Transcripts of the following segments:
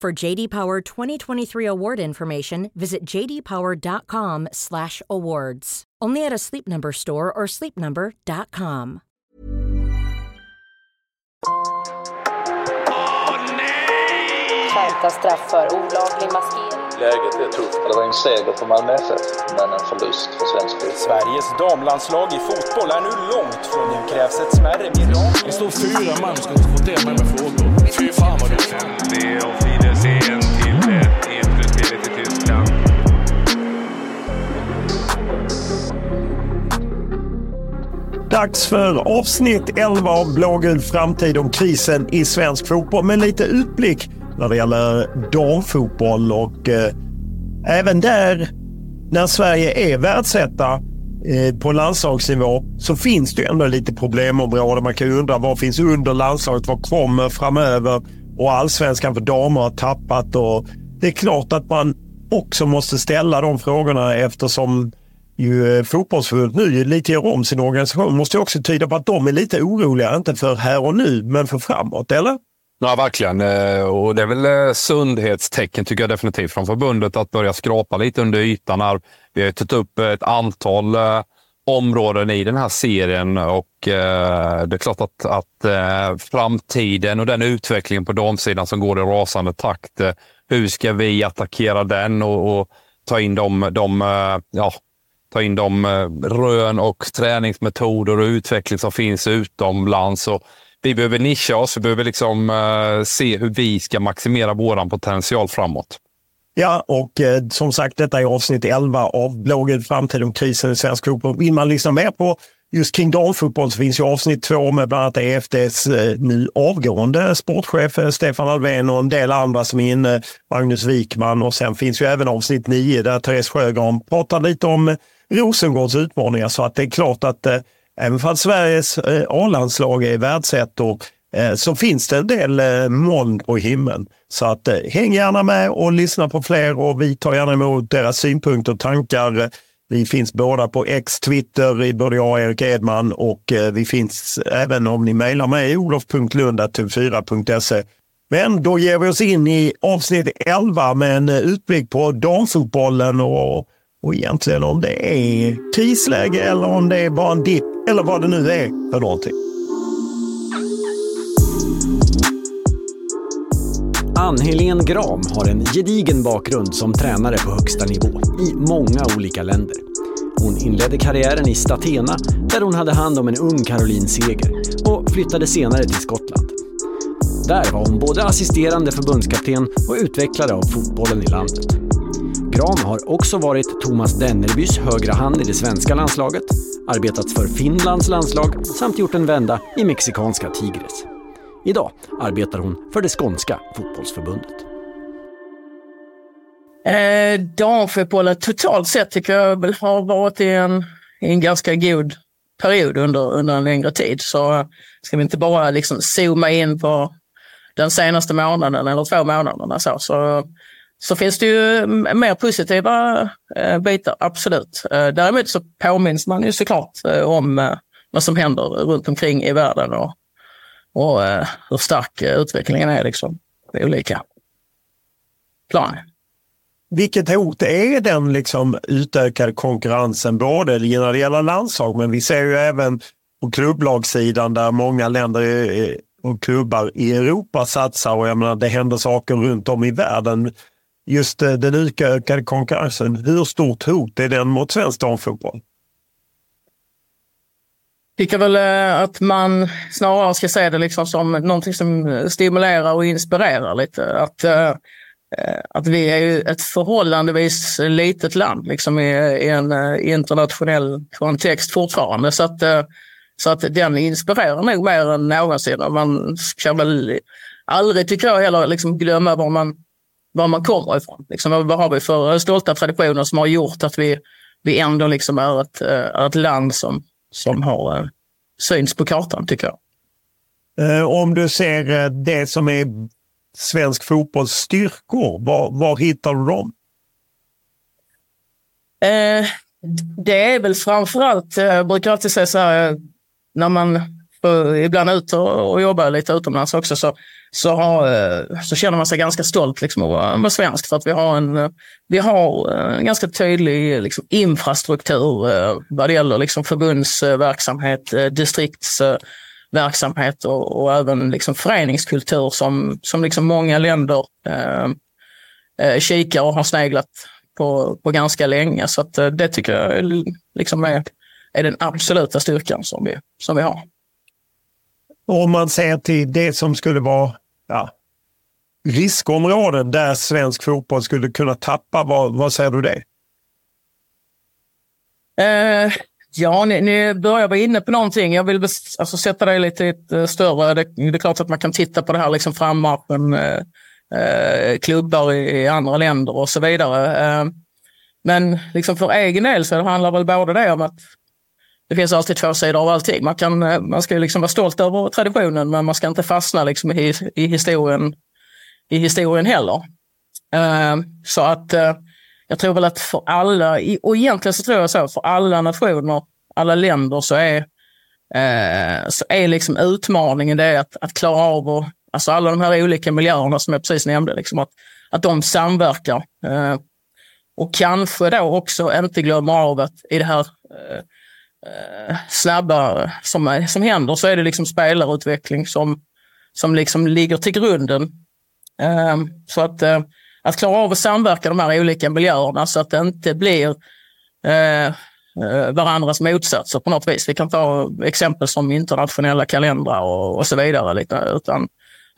For JD Power 2023 award information, visit jdpower.com/awards. Only at a Sleep Number store or sleepnumber.com. Skärpta straff för olaglig maskering. Läget är tufft. Det var en seger för Malmö FF, men en förlust för svensk fotboll. Sveriges damlandslag i fotboll är nu långt från nu krävs ett smärre mirakel. Det står fyra man ska konfrontera mig med frågor. Fy fan vad du Dags för avsnitt 11 av Blågul framtid om krisen i svensk fotboll med lite utblick när det gäller damfotboll och eh, även där när Sverige är världsetta eh, på landslagsnivå så finns det ju ändå lite problemområden. Man kan ju undra vad finns under landslaget? Vad kommer framöver? Och allsvenskan för damer har tappat och det är klart att man också måste ställa de frågorna eftersom ju eh, fotbollsförbundet nu lite gör om sin organisation måste ju också tyda på att de är lite oroliga, inte för här och nu, men för framåt, eller? Ja, verkligen. Eh, och det är väl eh, sundhetstecken tycker jag definitivt från förbundet att börja skrapa lite under ytan. Här. Vi har tagit upp ett antal områden i den här serien och eh, det är klart att, att eh, framtiden och den utvecklingen på damsidan som går i rasande takt. Eh, hur ska vi attackera den och, och ta in de, de ja, ta in de eh, rön och träningsmetoder och utveckling som finns utomlands. Och vi behöver nischa oss. Vi behöver liksom eh, se hur vi ska maximera vår potential framåt. Ja, och eh, som sagt, detta är avsnitt 11 av bloggen Framtid om krisen i svensk fotboll. Vill man lyssna mer på just kring damfotboll så finns ju avsnitt två med bland annat EFDs eh, nu avgående sportchef eh, Stefan Alfvén och en del andra som är inne, Magnus Wikman och sen finns ju även avsnitt nio där Therese Sjögran pratar lite om eh, Rosengårds utmaningar så att det är klart att eh, även för att Sveriges eh, A-landslag är världsettor eh, så finns det en del eh, moln på himlen. Så att eh, häng gärna med och lyssna på fler och vi tar gärna emot deras synpunkter och tankar. Vi finns båda på X, Twitter, både jag och Erik Edman och eh, vi finns även om ni mejlar mig olof.lund.tv4.se. Men då ger vi oss in i avsnitt 11 med en eh, utblick på damfotbollen och, och egentligen om det är krisläge eller om det är bara en dipp eller vad det nu är för någonting. Ann-Helén Gram har en gedigen bakgrund som tränare på högsta nivå i många olika länder. Hon inledde karriären i Statena där hon hade hand om en ung Caroline Seger och flyttade senare till Skottland. Där var hon både assisterande förbundskapten och utvecklare av fotbollen i landet. Gram har också varit Thomas Dennerbys högra hand i det svenska landslaget, arbetat för Finlands landslag samt gjort en vända i mexikanska Tigres. Idag arbetar hon för det skånska fotbollsförbundet. Eh, damfotbollen totalt sett tycker jag väl har varit i en, i en ganska god period under, under en längre tid. Så eh, ska vi inte bara liksom zooma in på den senaste månaden eller två månaderna. Så, så, så finns det ju mer positiva eh, bitar, absolut. Eh, däremot så påminns man ju såklart eh, om eh, vad som händer runt omkring i världen och, och eh, hur stark eh, utvecklingen är liksom, Det är olika plan. Vilket hot är den liksom utökade konkurrensen både när det gäller landslag men vi ser ju även på klubblagssidan där många länder eh, och klubbar i Europa satsar och jag menar, det händer saker runt om i världen. Just eh, den utökade konkurrensen, hur stort hot är den mot svensk damfotboll? Jag tycker väl eh, att man snarare ska se det liksom som någonting som stimulerar och inspirerar lite. Att, eh, eh, att vi är ju ett förhållandevis litet land liksom i, i en internationell kontext fortfarande. Så att så att den inspirerar nog mer än någonsin. Man ska väl aldrig, tycker jag, heller liksom glömma var man, var man kommer ifrån. Liksom, vad har vi för stolta traditioner som har gjort att vi, vi ändå liksom är, ett, är ett land som, som har uh, syns på kartan, tycker jag. Uh, om du ser uh, det som är svensk fotbolls styrkor, var, var hittar du dem? det är väl framförallt, jag brukar alltid säga så här, när man ibland ut ute och jobbar lite utomlands också så, så, har, eh, så känner man sig ganska stolt liksom, att vara svensk för att vi har en, eh, vi har en ganska tydlig liksom, infrastruktur vad det gäller liksom, förbundsverksamhet, distriktsverksamhet och, och även liksom, föreningskultur som, som liksom många länder eh, kikar och har sneglat på, på ganska länge. Så att, det tycker jag liksom är är den absoluta styrkan som vi, som vi har. Om man ser till det som skulle vara ja, riskområden där svensk fotboll skulle kunna tappa, vad, vad säger du det? Eh, ja, ni, ni börjar vara inne på någonting. Jag vill alltså, sätta det lite lite eh, större... Det, det, är klart att man kan titta på det här liksom frammarschen, eh, eh, klubbar i, i, andra länder och så vidare. Eh, men liksom för egen del så handlar väl både det om att det finns alltid två sidor av allting. Man, kan, eh, man ska liksom vara stolt över traditionen men man ska inte fastna liksom i, i, historien, i historien heller. Uh, så att uh, jag tror väl att för alla, och egentligen så tror jag så, för alla nationer, alla länder så är, uh, så är liksom utmaningen det att, att klara av och, alltså alla de här olika miljöerna som jag precis nämnde, liksom att, att de samverkar. och kanske då också inte glömmer av att i det här eh, snabba som, som händer så är det liksom spelarutveckling som, som liksom ligger till grunden. Eh, så att, eh, att klara av att samverka de här olika miljöerna så att det inte blir eh, eh, varandras motsatser på något vis. Vi kan ta exempel som internationella kalendrar och, och så vidare. Lite, utan,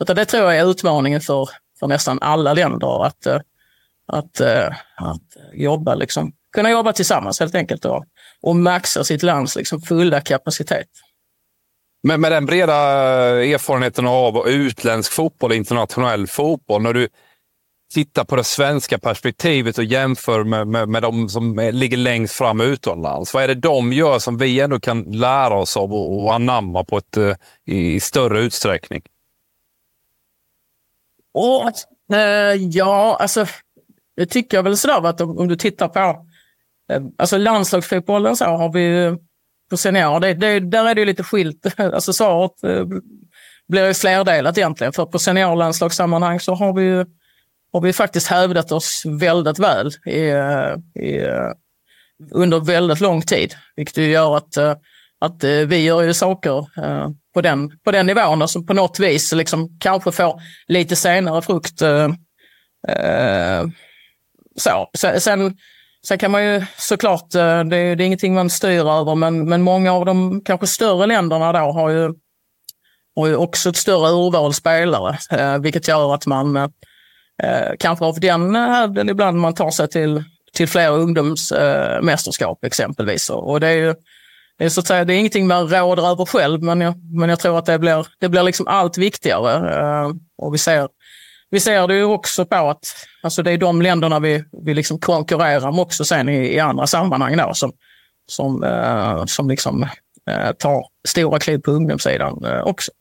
utan det tror jag är utmaningen för, för nästan alla länder att, eh, att, eh, att jobba, liksom, kunna jobba tillsammans helt enkelt. Och, och maxa sitt lands liksom fulla kapacitet. Men med den breda erfarenheten av utländsk fotboll och internationell fotboll, när du tittar på det svenska perspektivet och jämför med, med, med de som ligger längst fram utomlands. Vad är det de gör som vi ändå kan lära oss av och, och anamma på ett, uh, i större utsträckning? Oh, uh, ja, alltså det tycker jag väl sådär att om, om du tittar på Eh, Eh, alltså landslagsfotbollen så har vi ju på senior, det, det, där är det lite skilt. Alltså svaret eh, blir ju flerdelat egentligen. För på seniorlandslagssammanhang så har vi, har vi faktiskt hävdat oss väldigt väl i, eh, i, under väldigt lång tid. Vilket gör att, att vi gör ju saker på den, på den nivån och som på något vis liksom kanske får lite senare frukt. Så. Sen, Sen kan man ju såklart, eh, det är, det är ingenting man styr över, men, men många av de kanske större länderna då har ju, har ju också ett större urval spelare, eh, vilket gör att man eh, kanske av den hävden ibland man tar sig till, till fler ungdomsmästerskap exempelvis. Och det är ju det är, så att säga, det är ingenting man råder över själv, men jag, men jag tror att det blir, det blir liksom allt viktigare. Eh, och vi ser vi ser det ju också på att alltså det är de länderna vi, vi liksom konkurrerar med också sen i, i andra sammanhang då, som, som, eh, som liksom, eh, tar stora kliv på ungdomssidan eh, också.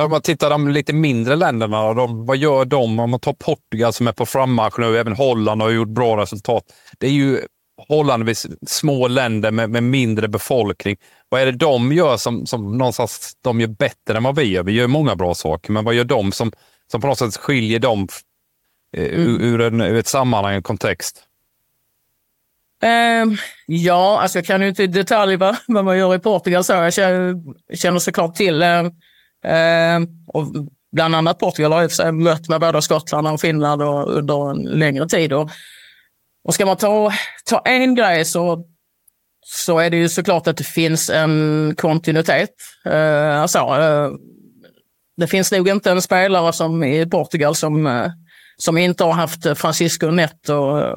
Om man tittar på de lite mindre länderna, de, vad gör de? Om man tar Portugal som är på frammarsch nu, även Holland har gjort bra resultat. Det är ju hållandevis små länder med, med, mindre befolkning. Vad är det de gör som, som någonstans de gör bättre än vad vi gör? Vi gör många bra saker, men vad gör de som, som på något sätt skiljer dem eh, mm. ur, en, ur ett sammanhang, en kontext? Uh, ja, alltså jag kan ju inte i detalj vad, vad man gör i Portugal. Så jag känner, känner såklart till uh, uh, och bland annat Portugal har jag mött med både Skottland och Finland och, under en längre tid. Och, och ska man ta, ta en grej så, så är det ju såklart att det finns en kontinuitet. Uh, alltså, det finns nog inte en spelare som i Portugal som, eh, som inte har haft eh, Francisco Neto eh,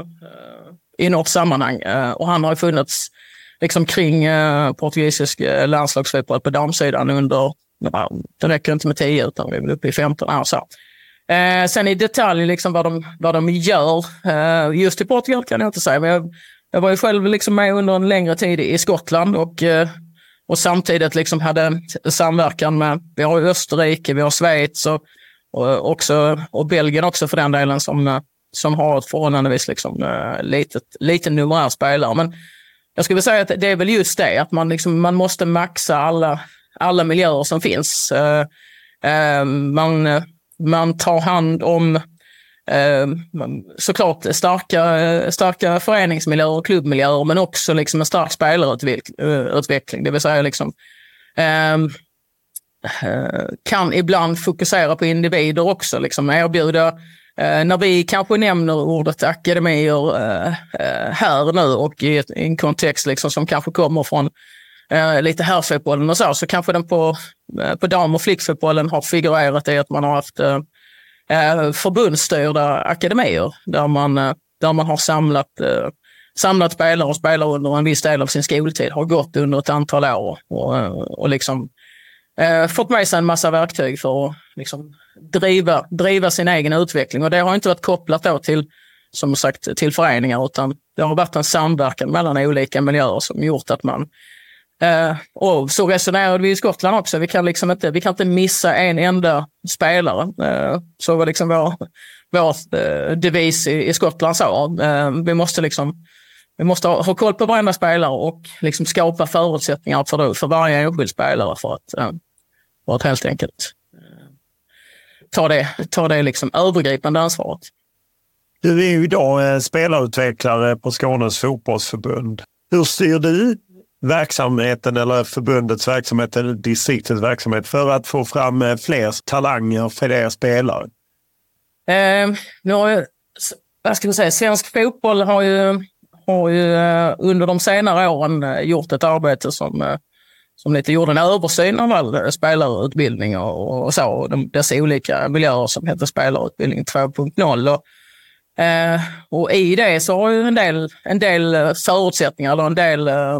i något sammanhang. Och han har funnits liksom kring portugisisk landslagsfotboll på damsidan under, det räcker inte med 10 utan vi är väl uppe i 15 år. Så. Eh, sen i detalj liksom vad, de, vad de gör, eh, just i Portugal kan jag inte säga, men jag, jag var ju själv liksom med under en längre tid i Skottland och, eh, och samtidigt liksom hade samverkan med, vi har Österrike, vi har Schweiz och, och, också, och Belgien också för den delen som, som har ett förhållandevis liksom, eh, litet, liten numerär spelare. Men jag skulle säga att det är väl just det, att man, liksom, man måste maxa alla, alla miljöer som finns. Eh, eh, man, man tar hand om Eh, såklart starka, starka föreningsmiljöer och klubbmiljöer, men också liksom en stark spelarutveckling. Eh, Det vill säga liksom, ehm, eh, kan ibland fokusera på individer också, liksom erbjuda Eh, när vi kanske nämner ordet akademier eh, här nu och i, ett, i en kontext liksom som kanske kommer från eh, lite herrfotbollen och så, så kanske den på, eh, på dam och flickfotbollen har figurerat i att man har haft eh, förbundsstyrda akademier där man, eh, där man har samlat, eh, samlat spelare och spelare under en viss del av sin skoltid, har gått under ett antal år och, eh, och liksom eh, fått med sig en massa verktyg för att liksom, driva, driva sin egen utveckling. Och det har inte varit kopplat då till, som sagt, till föreningar, utan det har varit en samverkan mellan olika miljöer som gjort att man eh, och så resonerade vi i Skottland också. Vi kan, liksom inte, vi kan inte missa en enda spelare. Eh, så var liksom vår, vår eh, devis i, i Skottland. Så. Eh, vi måste liksom vi måste ha, ha koll på varenda spelare och liksom skapa förutsättningar för, för varje enskild spelare för att, eh, för att helt enkelt eh, ta det, ta det liksom övergripande ansvaret. Du är ju idag eh, spelarutvecklare på Skånes fotbollsförbund. Hur styr du verksamheten eller förbundets verksamhet eller distriktets verksamhet för att få fram eh, fler talanger för fler spelare? Eh, nu har ju, vad ska vi säga, svensk fotboll har ju har ju eh, under de senare åren eh, gjort ett arbete som, som lite gjorde en översyn av all spelarutbildning och, och så, och de, dessa olika miljöer som heter spelarutbildning 2.0. Och, eh, och i det så har ju en del, en del förutsättningar eller en del eh,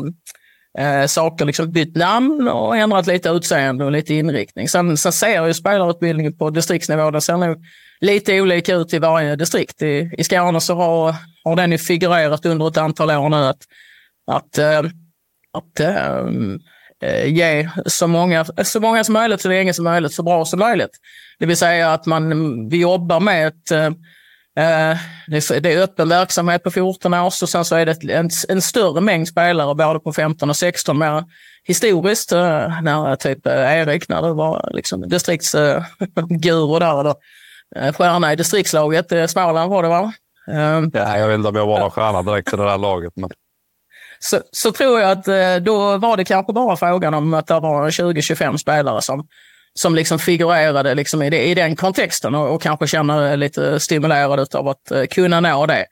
Eh, saker liksom bytt namn och ändrat lite utseende och lite inriktning. Sen, sen ser ju spelarutbildningen på distriktsnivå, den ser nog lite olika ut i varje distrikt. I, i Skåne så har, har den ju figurerat under ett antal år nu att, att, eh, att eh, eh, ge så många, så många som möjligt, så länge som möjligt, så bra som möjligt. Det vill säga att man, vi jobbar med ett eh, det är öppen verksamhet på 14 år och sen så är det en, en större mängd spelare både på 15 och 16. Mer historiskt, när typ Erik, när det var liksom distriktsguru där, eller Eh, stjärna i distriktslaget. Eh, Småland var det va? Ja, jag vet inte om jag var någon stjärna direkt i det där laget. Men... Så, så tror jag att eh, då var det kanske bara frågan om att det var 20-25 spelare som, som liksom figurerade liksom i, det, i den kontexten och, och kanske känner lite stimulerad av att eh, kunna nå det.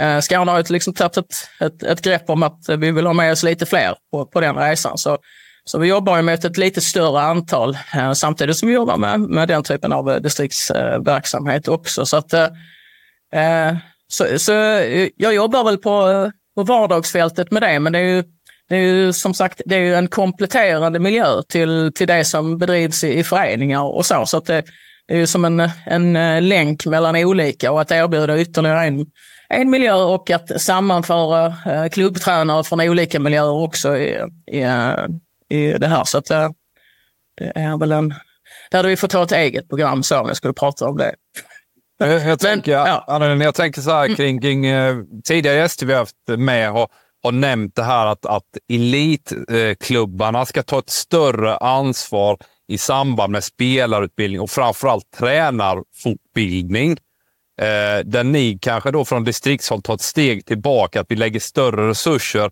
Eh, Skåne har ju liksom tagit ett, ett, ett, grepp om att vi vill ha med oss lite fler på, på den resan. Så så vi jobbar med ett lite större antal uh, samtidigt som vi jobbar med, med den typen av distriktsverksamhet också. Så, att, så, så jag jobbar väl på, på vardagsfältet med det, men det är ju, det är ju som sagt det är en kompletterande miljö till, till det som bedrivs i, i föreningar och så. Så att det, det är ju som en, en länk mellan olika och att erbjuda ytterligare en, en miljö och att sammanföra klubbtränare från olika miljöer också i, i, i det här. Så att, eh, det är väl en, det hade vi fått ha ett eget program så om jag skulle prata om det. Jag, jag, Men, tänker, ja. Anna, jag tänker så här mm. kring, kring eh, tidigare gäster vi haft med har, har nämnt det här att, att elitklubbarna ska ta ett större ansvar i samband med spelarutbildning och framförallt tränarfortbildning. Eh, där ni kanske då från distriktshåll tar ett steg tillbaka, att vi lägger större resurser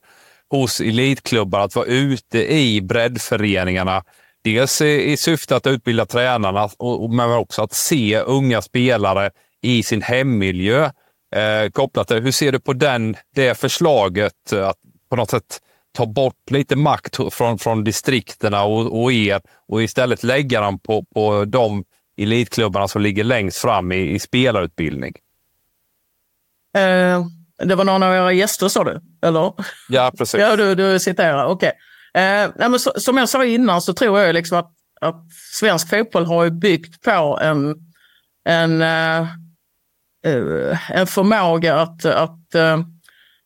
hos elitklubbar att vara ute i breddföreningarna. Dels i, i syfte att utbilda tränarna, och, men också att se unga spelare i sin hemmiljö. Eh, kopplat till, hur ser du på den, det förslaget? Att på något sätt ta bort lite makt från, från distrikterna och, och er och istället lägga den på, på de elitklubbarna som ligger längst fram i, i spelarutbildning? Uh, det var någon av era gäster sa du? Eller? Ja, precis. Ja, du, du citerar. Okej. Okay. Uh, som jag sa innan så tror jag liksom att, att svensk fotboll har byggt på en, en, uh, Eh, en förmåga att, att eh,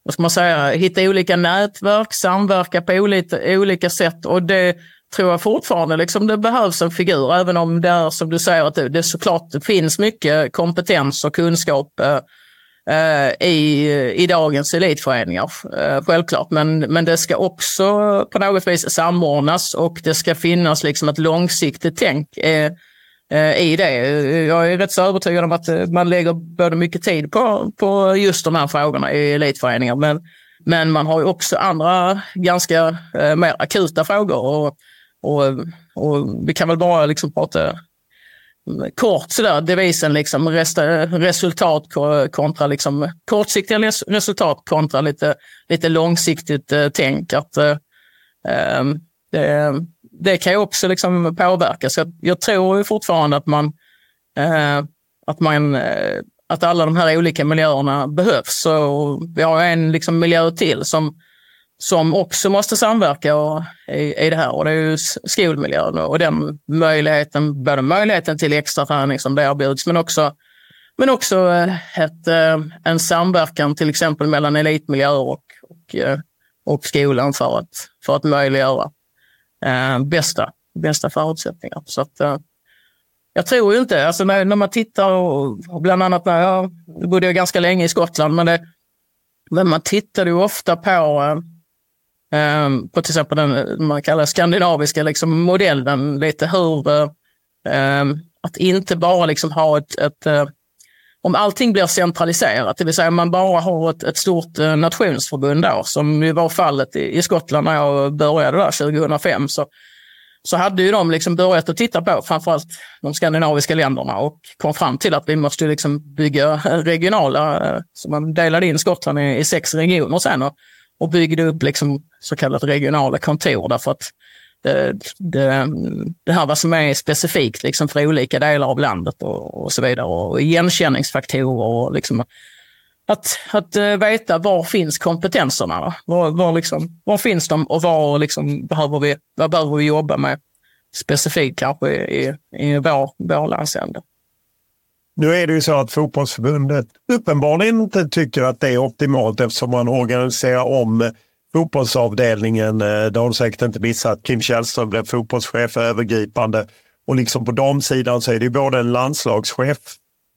vad ska man säga, hitta olika nätverk, samverka på olika, olika sätt och det tror jag fortfarande liksom det behövs en figur, även om det är som du säger att det, det såklart det finns mycket kompetens och kunskap eh, eh, i, i dagens elitföreningar, eh, självklart. Men, men det ska också på något vis samordnas och det ska finnas liksom ett långsiktigt tänk eh Eh, i det. Eh, jag är rätt så övertygad om att eh, man lägger både mycket tid på, på just de här frågorna i elitföreningar. Men, men man har ju också andra ganska eh, mer akuta frågor. Och, och, och vi kan väl bara liksom prata mm, kort sådär, devisen liksom resultat kontra liksom kortsiktiga resultat kontra lite, lite långsiktigt eh, tänk. Att, eh, det, det kan ju också liksom påverka. Så jag, tror tror fortfarande att man, eh, att man eh, att alla de här olika miljöerna behövs. Så vi har en liksom miljö till som, som också måste samverka och, i, i det här och det är ju skolmiljön och den möjligheten, både möjligheten till extra träning som det erbjuds men också, men också eh, ett, eh, en samverkan till exempel mellan elitmiljöer och, och, eh, och skolan för att, för att möjliggöra eh, bästa, bästa förutsättningar. Så att, eh, jag tror ju inte, alltså när, när man tittar och, och bland annat när jag bodde jag ganska länge i Skottland, men, det, men man tittade ju ofta på eh, eh på till exempel den man kallar skandinaviska liksom, modellen, lite hur, eh, eh, att inte bara liksom ha ett, ett eh, om allting blir centraliserat, det vill säga man bara har ett, ett stort eh, nationsförbund då, som ju var fallet i, i Skottland när jag började där 2005, så, så hade ju de liksom börjat att titta på framförallt de skandinaviska länderna och kom fram till att vi måste liksom bygga regionala, eh, så man delade in Skottland i, i sex regioner sen. Och, och byggde upp liksom så kallat regionala kontor därför att det, det, det här vad som är specifikt liksom för olika delar av landet och, och så vidare. Och igenkänningsfaktorer och liksom att, att eh, veta var finns kompetenserna? Var, var, liksom, var finns de och var liksom behöver vi, vad behöver vi jobba med specifikt kanske i, i vår, vår landsände? Nu är det ju så att fotbollsförbundet uppenbarligen inte tycker att det är optimalt eftersom man organiserar om fotbollsavdelningen. Eh, det har du säkert inte missat. Kim Källström blev fotbollschef övergripande och liksom på damsidan så är det ju både en landslagschef,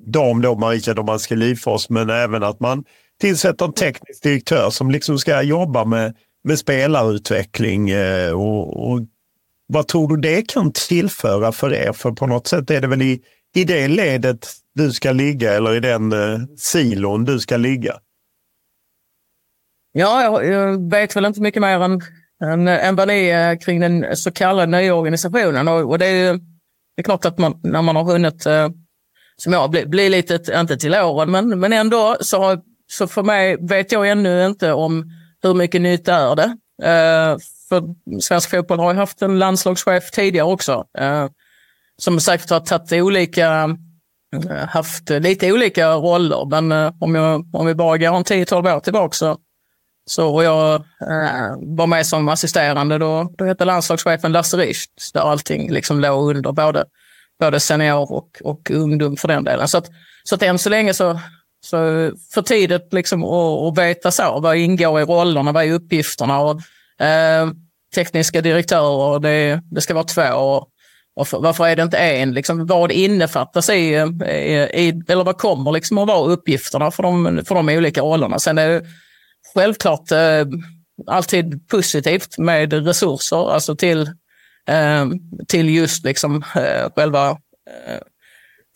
dam då Marika Domanski Livfors, men även att man tillsätter en teknisk direktör som liksom ska jobba med, med spelarutveckling. Eh, och, och vad tror du det kan tillföra för er? För på något sätt är det väl i, i det ledet du ska ligga eller i den eh, silon du ska ligga? Ja, jag, jag vet väl inte mycket mer än, än, än vad ni är kring den så kallade nya organisationen. Och, och det, är, det är klart att man, när man har hunnit, eh, som jag, bli, bli lite, inte till åren, men, men ändå så, har, så för mig vet jag ännu inte om hur mycket nytt är det. Eh, för svensk fotboll har ju haft en landslagschef tidigare också. Eh, som säkert har tagit olika eh, haft lite olika roller, men eh, om, jag, om vi bara går en 10-12 år tillbaka så, så jag äh, var med som assisterande, då, då hette landslagschefen Lasse Richt, där allting liksom låg under både, både senior och, och ungdom för den delen. Så att, så att än så länge så, så för tidigt liksom att, att veta så, vad ingår i rollerna, vad är uppgifterna och äh, tekniska direktörer, det, det ska vara två. Och, varför, varför är det inte en? Liksom, vad innefattas i, i, i, eller vad kommer liksom att vara uppgifterna för de, för de olika rollerna? Sen är det självklart eh, alltid positivt med resurser, alltså till, eh, till just liksom, eh, själva eh,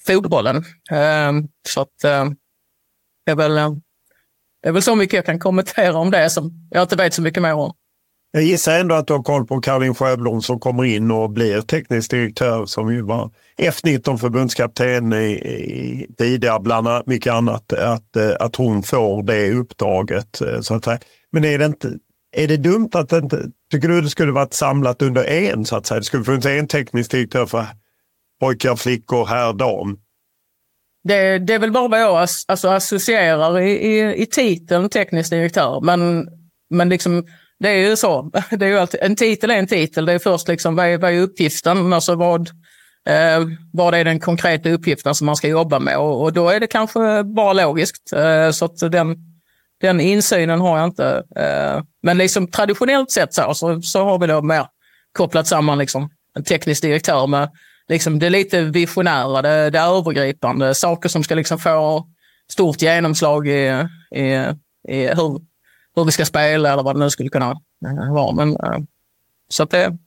fotbollen. Eh, så att eh, det är väl eh, det är väl så mycket jag kan kommentera om det som jag inte vet så mycket mer om. Jag gissar ändå att du har koll på Caroline Sjöblom som kommer in och blir teknisk direktör som ju var F19 förbundskapten i, i, tidigare, bland mycket annat, att, eh, att hon får det uppdraget. Eh, så att säga. Men är det, inte, är det dumt att det inte, tycker du det skulle varit samlat under en så att säga? Det skulle funnits en teknisk direktör för pojkar, flickor, herr, dam. Det, det är väl bara vad jag alltså, associerar i, i, i titeln teknisk direktör. Men, men liksom, det är ju så. Det är ju alltid, en titel är en titel. Det är först liksom, vad är, vad är uppgiften? Alltså vad, eh, vad är den konkreta uppgiften som man ska jobba med? Och, och då är det kanske bara logiskt. Eh, så att den, den insynen har jag inte. Eh, men liksom traditionellt sett så, så, så har vi då mer kopplat samman liksom, en teknisk direktör med liksom det lite visionära, det, det övergripande, saker som ska liksom få stort genomslag i, i, i hur, hur vi ska spela eller vad det nu skulle kunna vara. Men, eh, så det är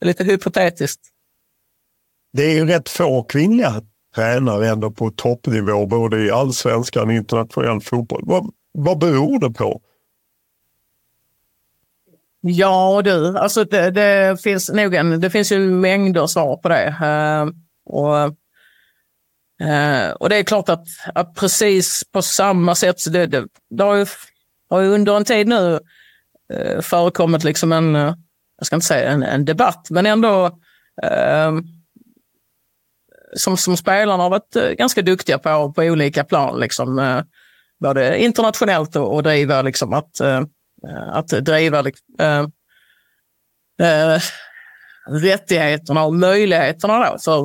lite hypotetiskt. Det är ju rätt få kvinnliga tränare ändå på toppnivå, både i allsvenskan och internationell fotboll. Vad, vad beror det på? Ja du, alltså det, det, finns nog en, det finns ju mängder svar på det. Uh, och, och det är klart att, att precis på samma sätt, så det, det, det har, ju, har ju under en tid nu eh, förekommit liksom en, eh, jag ska inte säga en, en debatt, men ändå ehm, som, som spelarna har varit eh, ganska duktiga på, på olika plan, liksom, eh, både internationellt och, och driva liksom att Eh, att driva ehm, rättigheterna och möjligheterna då för,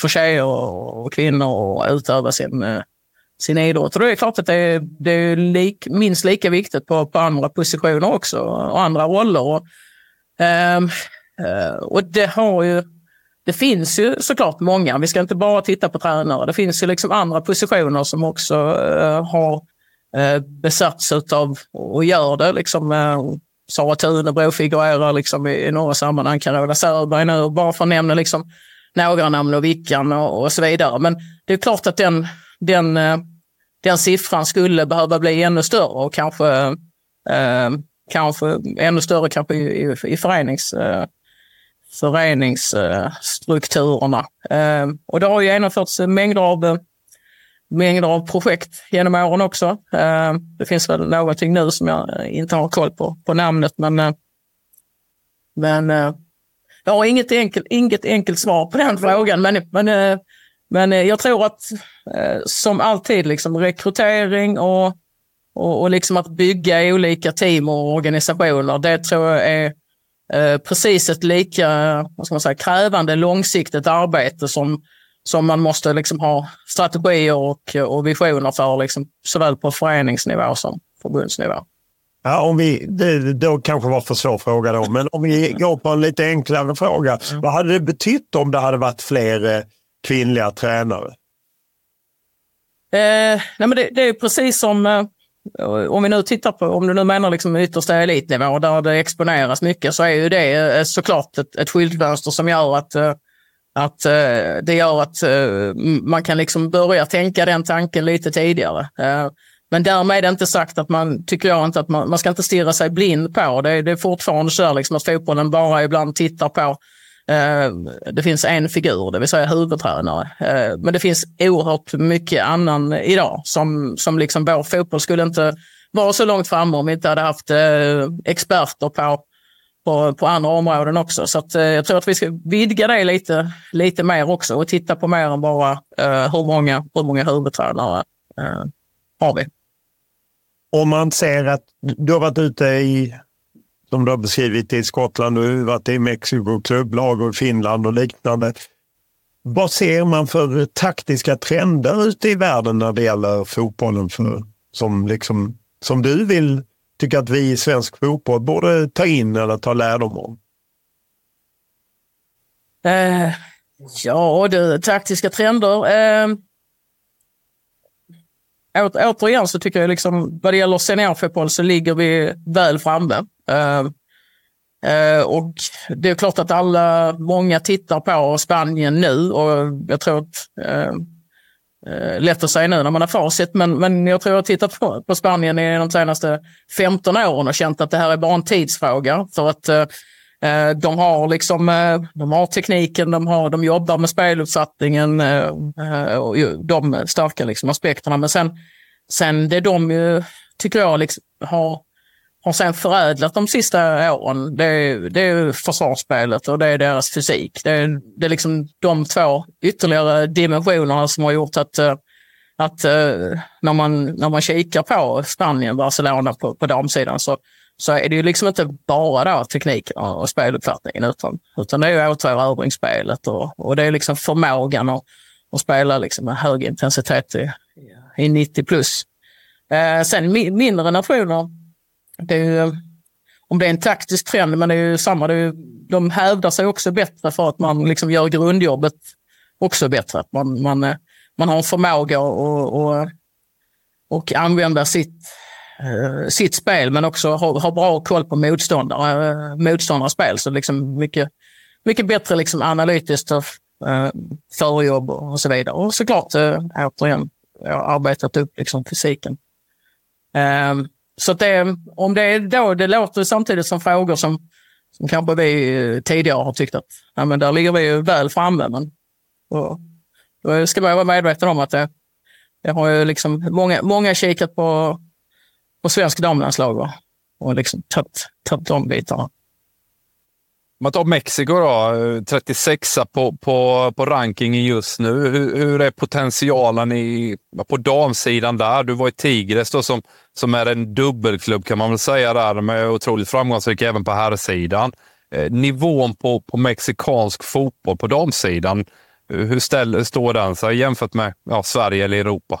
för tjejer och kvinnor att utöva sin, sin idrott. Och det är klart att det är, det är lik, minst lika viktigt på, på andra positioner också och andra roller. Och, äh, och det har ju det finns ju såklart många, vi ska inte bara titta på tränare. Det finns ju liksom andra positioner som också eh, har uh, besatts av och gör det. Liksom, uh, Sara Thunebro figurerar liksom i, i några sammanhang, Carola Sörberg nu, bara för att nämna liksom några namn och Vickan och, och så vidare. Men det är klart att den, den, eh, den siffran skulle behöva bli ännu större och kanske, eh, kanske ännu större kanske i, i, i förenings, eh, föreningsstrukturerna. Eh, och det har ju genomförts mängder av eh, mängder av projekt genom åren också. Eh, det finns väl någonting nu som jag inte har koll på, på namnet, men, eh, men eh, jag har inget, enkelt, inget enkelt svar på den frågan. Men, men, eh, men jag tror att som alltid, liksom, rekrytering och, och, och liksom att bygga olika team och organisationer, det tror jag är precis ett lika vad ska man säga, krävande långsiktigt arbete som som man måste liksom ha strategier och, och visioner för, liksom, såväl på föreningsnivå som förbundsnivå. Ja, om vi, det då kanske var för svår fråga då, men om vi går på en lite enklare fråga. Mm. Vad hade det betytt om det hade varit fler eh, kvinnliga tränare? Eh, nej men det, det, är precis som, eh, om vi nu tittar på, om du nu menar liksom yttersta elitnivå där det exponeras mycket, så är ju det eh, såklart ett, ett skyltfönster som gör att eh, att eh, det gör att eh, man kan liksom börja tänka den tanken lite tidigare. Eh, men därmed är inte sagt att man, tycker jag inte, att man, man ska inte stirra sig blind på. Det, det är fortfarande så liksom att fotbollen bara ibland tittar på Eh, det finns en figur, det vill säga huvudtränare. Eh, men det finns oerhört mycket annan idag som, som liksom vår fotboll skulle inte vara så långt framme om vi inte hade haft eh, experter på på, på andra områden också. Så att, jag tror att vi ska vidga det lite, lite mer också och titta på mer än bara hur, många, hur många huvudtränare har vi. Om man ser att du har varit ute i, som du har beskrivit, i Skottland, du har varit i Mexiko, klubblag och Finland och liknande. Vad ser man för taktiska trender ute i världen när det gäller fotbollen för, som, liksom, som du vill tycka att vi i svensk fotboll borde ta in eller ta lärdom om? Eh, ja du, taktiska trender. Eh, å, återigen så tycker jag liksom vad det gäller seniorfotboll så ligger vi väl framme. Uh, uh, och det är klart att alla, många tittar på Spanien nu och jag tror att uh, lätt att säga nu när man har facit, men, men jag tror att jag har tittat på, på Spanien i de senaste 15 åren och känt att det här är bara en tidsfråga. För att eh, Eh, de har liksom, eh, de har tekniken, de, har, de jobbar med speluppsättningen eh, och de starka liksom aspekterna. Men sen, sen det de ju, tycker jag liksom har, har sen förädlat de sista åren, det, det är försvarsspelet och det är deras fysik. Det är, det är liksom de två ytterligare dimensionerna som har gjort att att när, man, när man kikar på Spanien, Barcelona på, på damsidan så, så är det ju liksom inte bara då tekniken och speluppfattningen utan, utan det är ju återerövringsspelet och, och det är liksom förmågan att, att spela liksom med hög intensitet i, i 90 plus. Eh, sen mindre nationer, det är ju, om det är en taktisk trend, men det är ju samma, det är ju, de hävdar sig också bättre för att man liksom gör grundjobbet också bättre. Att man, man, eh, man har en förmåga att och, och, och använda sitt Eh, sitt spel men också ha, ha bra koll på motståndare, eh, motståndares spel. Så liksom mycket, mycket bättre liksom analytiskt eh, och förjobb och så vidare. Och såklart, eh, återigen, jag har arbetat upp liksom fysiken. Ehm, så det, om det är då, det låter samtidigt som frågor som, som kanske vi tidigare har tyckt att ja, men där ligger vi ju väl framme. Men och, då ska man vara medveten om att det, det har ju liksom många, många kikat på och svensk damlandslag och liksom tagit, de bitarna. Om man tar Mexiko då, 36 på, på, på rankingen just nu. Hur, hur är potentialen i, på damsidan där? Du var i Tigres då, som, som är en dubbelklubb kan man väl säga där, är otroligt framgångsrika även på herrsidan. Eh, nivån på, på mexikansk fotboll på damsidan, hur ställ, står den sig jämfört med ja, Sverige eller Europa?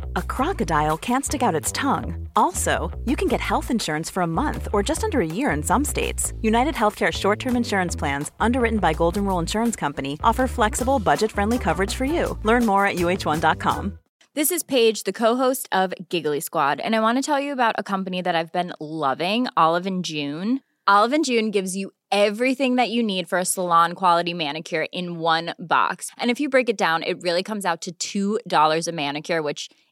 a crocodile can't stick out its tongue. Also, you can get health insurance for a month or just under a year in some states. United Healthcare short term insurance plans, underwritten by Golden Rule Insurance Company, offer flexible, budget friendly coverage for you. Learn more at uh1.com. This is Paige, the co-host of Giggly Squad, and I want to tell you about a company that I've been loving, Olive and June. Olive and June gives you everything that you need for a salon quality manicure in one box. And if you break it down, it really comes out to $2 a manicure, which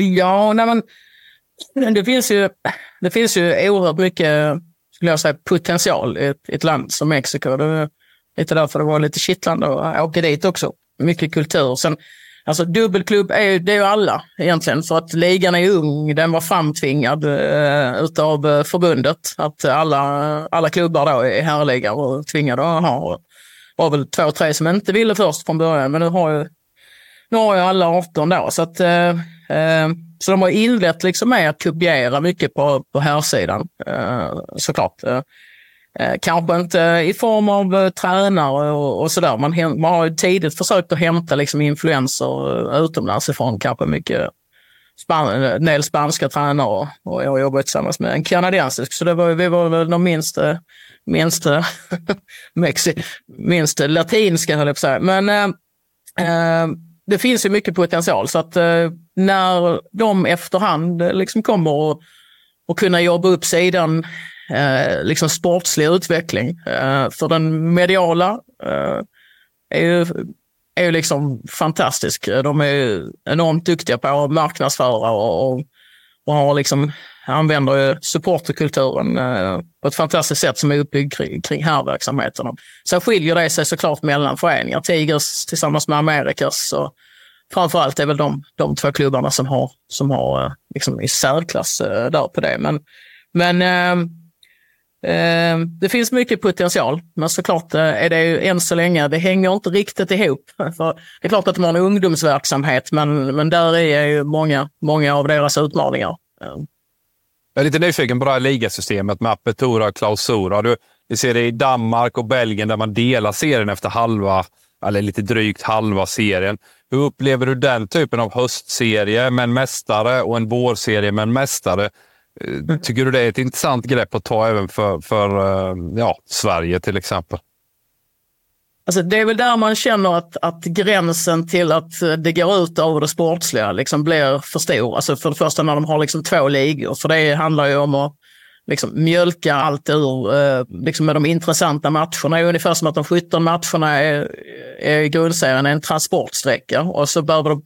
Ja, nej men, det, finns ju, det finns ju oerhört mycket skulle jag säga, potential i ett, ett land som Mexiko. Det är lite därför det var lite kittlande att åka dit också. Mycket kultur. Sen, alltså dubbelklubb är ju, det är ju alla egentligen, för att ligan är ung. Den var framtvingad eh, utav eh, förbundet. Att alla, alla klubbar då är härliga och tvingade att ha Det var väl två, tre som inte ville först från början, men nu har ju, nu har ju alla 18 då. Så, att, eh, Eh, så de har inlett liksom med att kopiera mycket på, på här eh, såklart. Eh, kanske inte i form av tränare och, och sådär. Man, man har ju tidigt försökt att hämta liksom influenser utomlands ifrån, kanske mycket span, en del spanska tränare och jag har jobbat tillsammans med en kanadensisk. Så det var, vi var väl de minsta, minsta, minst latinska, höll jag på att säga. Men äh, det finns ju mycket potential så att eh, när de efterhand eh, liksom kommer och, och kunna jobba upp sidan eh, liksom sportslig utveckling. Eh, för den mediala är ju är ju liksom fantastisk. De är enormt duktiga på att marknadsföra och, och, och har liksom, använder supporterkulturen eh, på ett fantastiskt sätt som är uppbyggd kring, kring här-verksamheten. Sen skiljer det sig såklart mellan föreningar. Tigers tillsammans med Amerikas och framförallt är väl de, de två klubbarna som har, som har eh, liksom i särklass eh, där på det. Men, men eh, Eh, det finns mycket potential, men såklart är det ju än så länge, det hänger inte riktigt ihop. För det är klart att de har en ungdomsverksamhet, men, men där är ju många, många av deras utmaningar. Jag är lite nyfiken på det här ligasystemet med apertura och klausura. Du, vi ser det i Danmark och Belgien där man delar serien efter halva, eller lite drygt halva serien. Hur upplever du den typen av höstserie med en mästare och en vårserie med en mästare? Eh, tycker du det är ett intressant grepp att ta även för, för eh, ja, Sverige till exempel? Alltså det är väl där man känner att, att gränsen till att eh, det går ut över det sportsliga liksom blir för stor. Alltså för det första när de har liksom två ligor, för det handlar ju om att liksom mjölka allt ur eh, liksom med de intressanta matcherna. Det är ungefär som att de 17 matcherna är, är grundserien en transportsträcka och så behöver de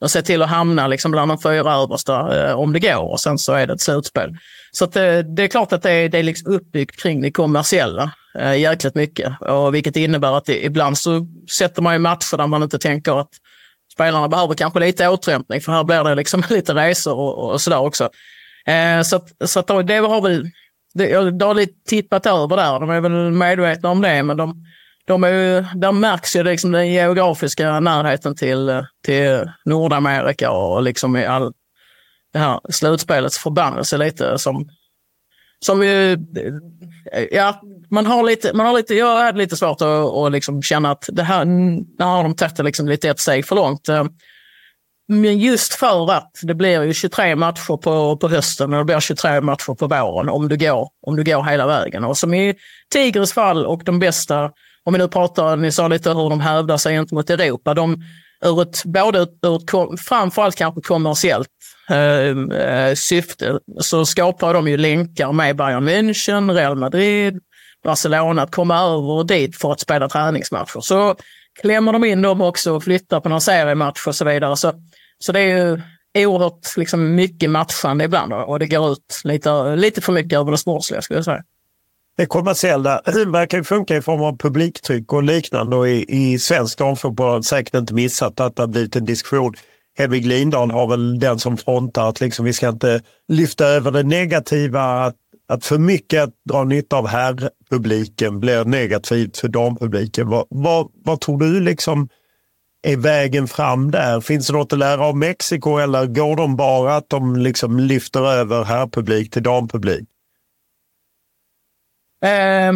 de se till att hamna liksom bland de fyra översta eh, om det går och sen så är det ett slutspel. Så att, eh, det är klart att det är, det är liksom uppbyggt kring det kommersiella eh, jäkligt mycket. Och vilket innebär att det, ibland så sätter man ju matcher där man inte tänker att spelarna behöver kanske lite återhämtning för här blir det liksom lite resor och, och sådär också. Eh, så så att det har väl, det, det har lite tippat över där. De är väl medvetna om det men de, de är ju, där märks ju liksom den geografiska närheten till, till Nordamerika och liksom i all det här slutspelets förbannelse lite som, som ju, eh, ja, man har lite, man har lite, jag hade lite svårt att, att liksom känna att det här, nu har de tagit det liksom lite ett steg för långt. Eh, men just för att det blir ju 23 matcher på, på hösten och det blir 23 matcher på våren om du går, om du går hela vägen. Och som i Tigres fall och de bästa om vi nu pratar, ni sa lite hur de hävdar sig gentemot Europa. De, ur ett, både ur ett, framförallt kanske kommersiellt eh, eh, syfte, så skapar de ju länkar med Bayern München, Real Madrid, Barcelona att komma över dit för att spela träningsmatcher. Så klämmer de in dem också och flyttar på någon seriematch och så vidare. Så, så det är ju oerhört liksom, mycket matchande ibland och det går ut lite, lite för mycket över det sportsliga skulle jag säga det kommersiella verkar funka i form av publiktryck och liknande. Och i, i svensk damfotboll har säkert inte missat att det har blivit en diskussion. Hedvig Lindahl har väl den som frontar att liksom vi ska inte lyfta över det negativa. Att, att för mycket att dra nytta av herrpubliken blir negativt för dampubliken. Vad, vad, vad tror du liksom är vägen fram där? Finns det något att lära av Mexiko eller går de bara att de liksom lyfter över herrpublik till dampublik? Eh,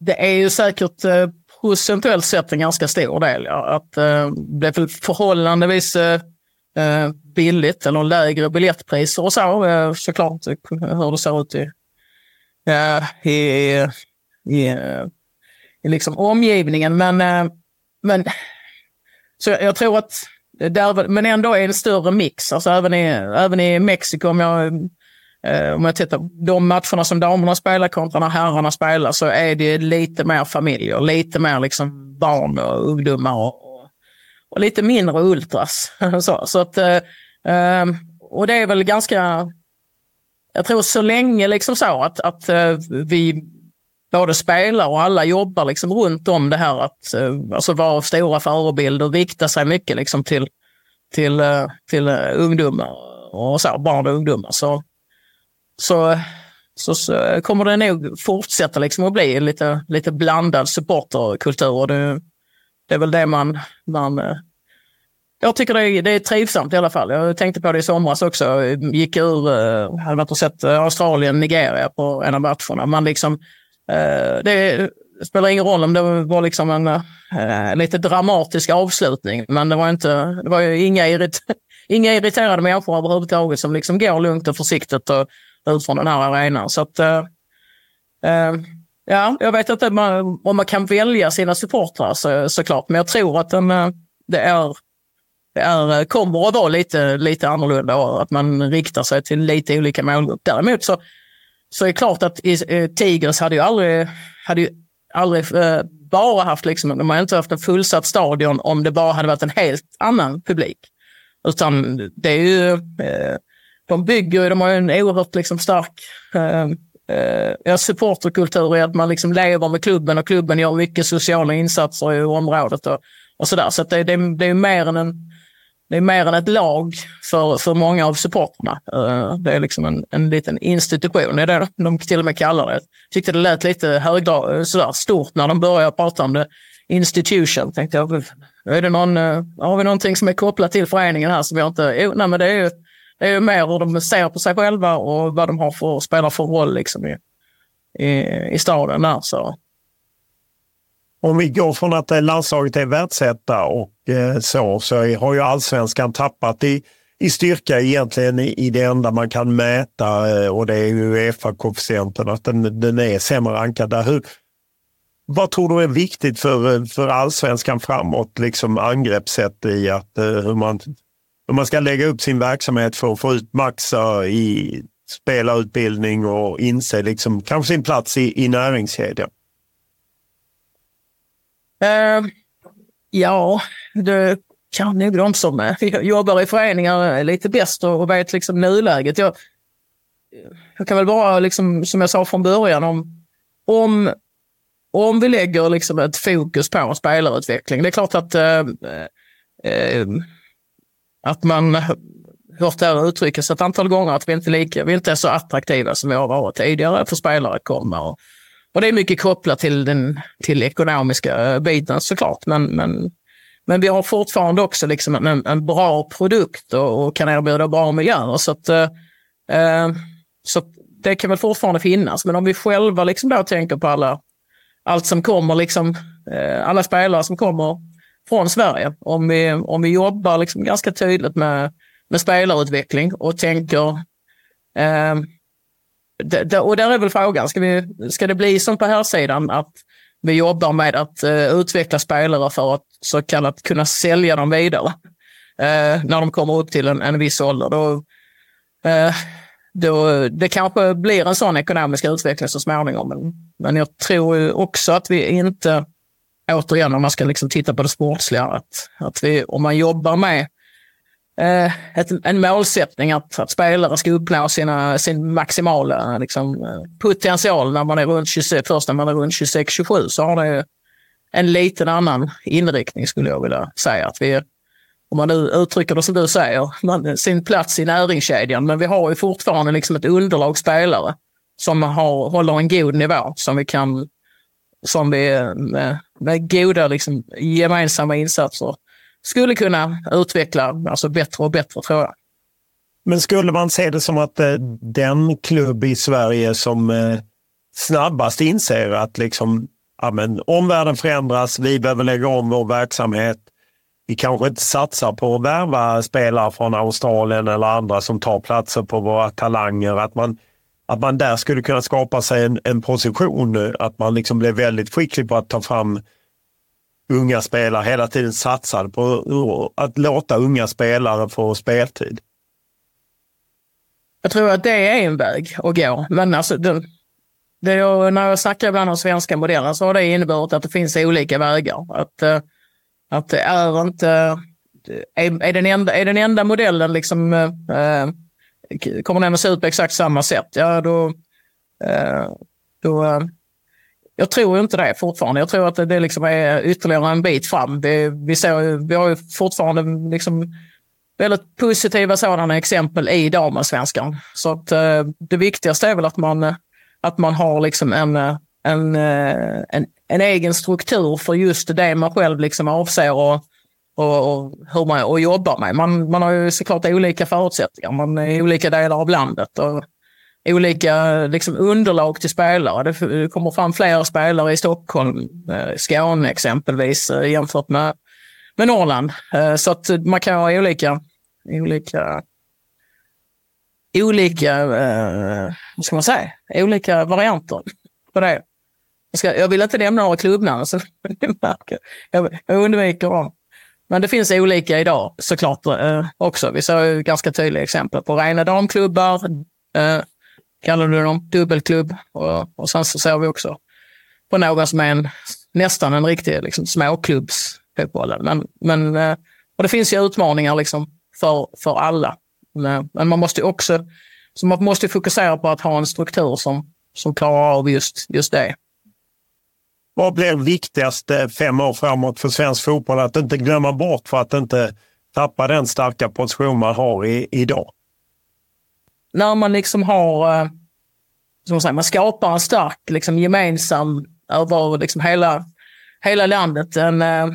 det är ju säkert eh, procentuellt sett en ganska stor del. Ja. Att, eh, det är förhållandevis eh, eh, billigt eller lägre biljettpriser och så. Eh, såklart hur det ser ut i, eh, i, i, eh, i liksom omgivningen. Men, eh, men så jag, tror att där, men ändå är det en större mix. Alltså även i, även i Mexiko, om jag Eh, om jag tittar på de matcherna som damerna spelar kontra när herrarna spelar så är det lite mer familjer, lite mer liksom barn och ungdomar och, och lite mindre ultras. så, så att, eh, ehm, och det är väl ganska, jag tror så länge liksom så att, att eh, vi både spelar och alla jobbar liksom runt om det här att alltså vara stora förebilder och rikta sig mycket liksom till, till, till ungdomar och så, barn och ungdomar. Så så, så, så, kommer det nog fortsätta liksom att bli lite, lite blandad supporterkultur. Det, det är väl det man, man eh, jag tycker det är, det är trivsamt i alla fall. Jag tänkte på det i somras också. Gick ur, eh, hade varit och sett eh, Australien, Nigeria på en av matcherna. Man liksom, det spelar ingen roll om det var liksom en lite dramatisk avslutning, men det var inte, det var ju inga, irrit, inga irriterade människor överhuvudtaget som liksom går lugnt och försiktigt och ut från den här arenan. Så att, eh, eh, ja, jag vet inte man, om man kan välja sina supportrar så, såklart, men jag tror att den, eh, det, är, det är, eh, kommer att vara lite, lite annorlunda och att man riktar sig till lite olika målgrupp. Däremot så, så är det klart att i, eh, Tigers hade ju aldrig, hade ju aldrig eh, bara haft, liksom, de har inte haft en fullsatt stadion om det bara hade varit en helt annan publik. Utan det är ju, eh, de bygger ju, de har ju en oerhört liksom stark ehm, eh, eh, supporterkultur i att man liksom lever med klubben och klubben gör mycket sociala insatser i området och, och sådär. Så, det, det, det är mer än en det är mer än ett lag för, för många av supporterna. Eh, det är liksom en, en liten institution, det är det de till och med kallar det. Jag tyckte det lät lite högdra, eh, sådär stort när de började prata om det. Institution, tänkte jag. Är det någon, eh, har vi någonting som är kopplat till föreningen här som jag inte... Jo, nej, men det är ju det är ju mer hur de ser på sig själva och vad de har för, spelar för roll liksom i, i, i staden där. Så. Om vi går från att landslaget är världsetta och eh, så, så har ju allsvenskan tappat i, i styrka egentligen i, det enda man kan mäta eh, och det är ju Uefa-koefficienten, att den, den är sämre rankad där. Hur, vad tror du är viktigt för, eh, för allsvenskan framåt, liksom angreppssätt i att, hur, man, hur man ska lägga upp sin verksamhet för att få ut maxa i spelarutbildning och inse liksom, kanske sin plats i, i näringskedjan? Uh, ja, det kan nog de som eh, jobbar i föreningar eh, lite bäst och vet liksom nuläget. Jag, jag kan väl bara, liksom, som jag sa från början, om, om, om vi lägger liksom ett fokus på spelarutveckling. Det är klart att, uh, att man hört det här uttryckas ett antal gånger att vi inte, lika, vi inte är så attraktiva som vi har varit tidigare för spelare att komma. Och, och det är mycket kopplat till den till ekonomiska eh, biten såklart. Men, men, men vi har fortfarande också liksom en, en bra produkt och, och, kan erbjuda bra miljöer. Så, att, eh, eh så det kan väl fortfarande finnas. Men om vi själva liksom då tänker på alla, allt som kommer, liksom, eh, alla spelare som kommer från Sverige. Om vi, om vi jobbar liksom ganska tydligt med, med spelarutveckling och tänker eh, och där är väl frågan, ska, vi, ska det bli som på här sidan att vi jobbar med att eh, utveckla spelare för att så kallat kunna sälja dem vidare eh, när de kommer upp till en, en viss ålder. Då, eh, då, det kanske blir en sån ekonomisk utveckling så småningom. Men, men jag tror också att vi inte, återigen om man ska liksom titta på det sportsliga, att, att vi, om man jobbar med eh, ett, en målsättning att, att spelare ska uppnå sina, sin maximala liksom, potential när man är runt 26, först när man är runt 26-27 så har det en liten annan inriktning skulle jag vilja säga. Att vi, om man nu uttrycker det som du säger, man, sin plats i näringskedjan. Men vi har ju fortfarande liksom ett underlag spelare som har, håller en god nivå som vi kan, som vi med, med goda liksom, gemensamma insatser skulle kunna utveckla alltså bättre och bättre tror jag. Men skulle man se det som att eh, den klubb i Sverige som eh, snabbast inser att liksom, ja, men, omvärlden förändras, vi behöver lägga om vår verksamhet. Vi kanske inte satsar på att värva spelare från Australien eller andra som tar platser på våra talanger. Att man, att man där skulle kunna skapa sig en, en position, eh, att man liksom blir väldigt skicklig på att ta fram unga spelare hela tiden satsade på att låta unga spelare få speltid? Jag tror att det är en väg att gå. Men alltså, det, det jag, när jag snackar ibland om svenska modellen så har det inneburit att det finns olika vägar. Att, eh, att det är inte... Är, är, den, enda, är den enda modellen liksom... äh, kommer den att se ut på exakt samma sätt? Ja, då... Eh, då eh, jag tror inte det fortfarande. Jag tror att det liksom är ytterligare en bit fram. Vi, vi, ser, vi har ju fortfarande liksom väldigt positiva sådana exempel i damallsvenskan. Så att, eh, det viktigaste är väl att man, att man har liksom en, en, eh, en, en egen struktur för just det man själv liksom avser och, och, och hur man och jobbar med. Man, man har ju såklart olika förutsättningar. Man är i olika delar av landet. Och, olika liksom, underlag till spelare. Det kommer fram fler spelare i Stockholm, eh, Skåne exempelvis, eh, jämfört med, med Norrland. Eh, så att man kan ha olika, olika, olika, eh, vad ska man säga, olika varianter på det. Jag, ska, jag vill inte nämna några klubbnamn, så jag, jag undviker dem. Men det finns olika idag såklart eh, också. Vi ser ganska tydliga exempel på rena damklubbar, eh, kallar du dem, dubbelklubb. Och, och sen så ser vi också på någon som är en, nästan en riktig liksom, småklubbsfotboll. Men, men, eh, och det finns ju utmaningar liksom för, för alla Men man måste också så man måste fokusera på att ha en struktur som, som klarar av just, just det. Vad blir viktigast eh, fem år framåt för svensk fotboll? Att inte glömma bort för att inte tappa den starka position man har i, idag. När man liksom har, eh, som man, säger, man skapar en stark liksom, gemensam över liksom hela, hela landet. En, eh,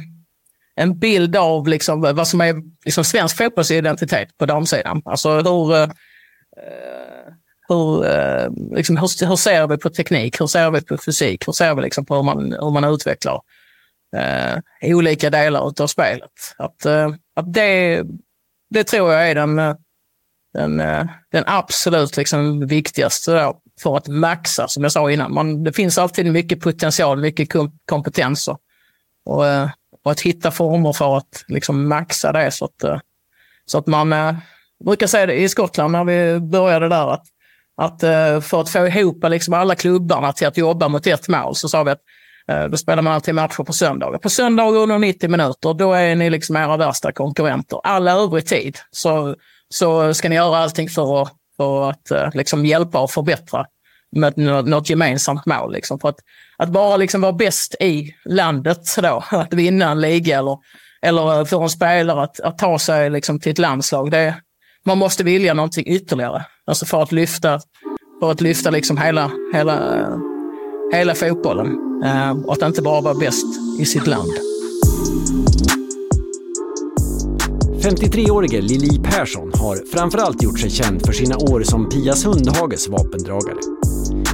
en bild av liksom, vad som är liksom, svensk fotbollsidentitet på damsidan. Alltså hur, hur, eh, liksom, hur, hur, ser vi på teknik? Hur ser vi på fysik? Hur ser vi liksom på hur man, hur man utvecklar eh, olika delar av spelet? Att, eh, att det, det tror jag är den, eh, den, eh, den absolut liksom viktigaste då, för att maxa, som jag sa innan. Man, det finns alltid mycket potential, mycket kompetenser. Och, och att hitta former för att liksom maxa det så att, så att man... Jag brukar säga det i Skottland när vi började där, att, att eh, för att få ihop liksom alla klubbarna till att jobba mot ett mål så sa vi att eh, då spelar man alltid matcher på söndagar. På söndagar under 90 minuter, då är ni liksom era värsta konkurrenter. All övrig tid så, så ska ni göra allting för att, för att eh, liksom hjälpa och förbättra med något gemensamt mål. Liksom. För att, att bara liksom vara bäst i landet, då, att vinna en liga eller, eller för en spelare att, att ta sig liksom till ett landslag, det, man måste vilja någonting ytterligare. Alltså för att lyfta, för att lyfta liksom hela, hela, hela fotbollen. Eh, och att inte bara vara bäst i sitt land. 53-årige Lili Persson har framförallt gjort sig känd för sina år som Pia Sundhages vapendragare.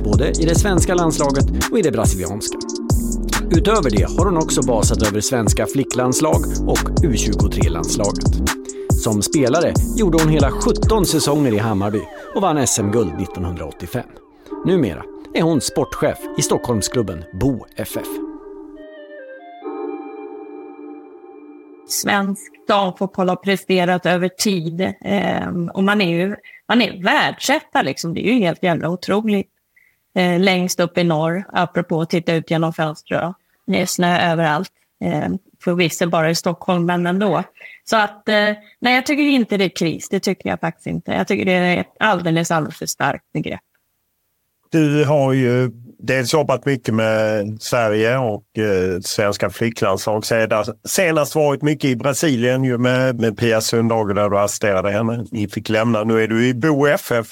Både i det svenska landslaget och i det brasilianska. Utöver det har hon också basat över svenska flicklandslag och U23-landslaget. Som spelare gjorde hon hela 17 säsonger i Hammarby och vann SM-guld 1985. Numera är hon sportchef i Stockholmsklubben Bo FF. Svensk damfotboll har presterat över tid eh, och man är ju man är världsetta liksom. Det är ju helt jävla otroligt. Eh, längst upp i norr, apropå att titta ut genom fönstret. Det är snö överallt. Eh, Förvisso bara i Stockholm, men ändå. Så att, eh, nej, jag tycker inte det är kris. Det tycker jag faktiskt inte. Jag tycker det är ett alldeles, alldeles för starkt begrepp. Du har ju dels jobbat mycket med Sverige och eh, svenska flicklandslag. Senast varit mycket i Brasilien ju med, med Pia Sundhage där du assisterade henne. Ni fick lämna. Nu är du i Bo FF.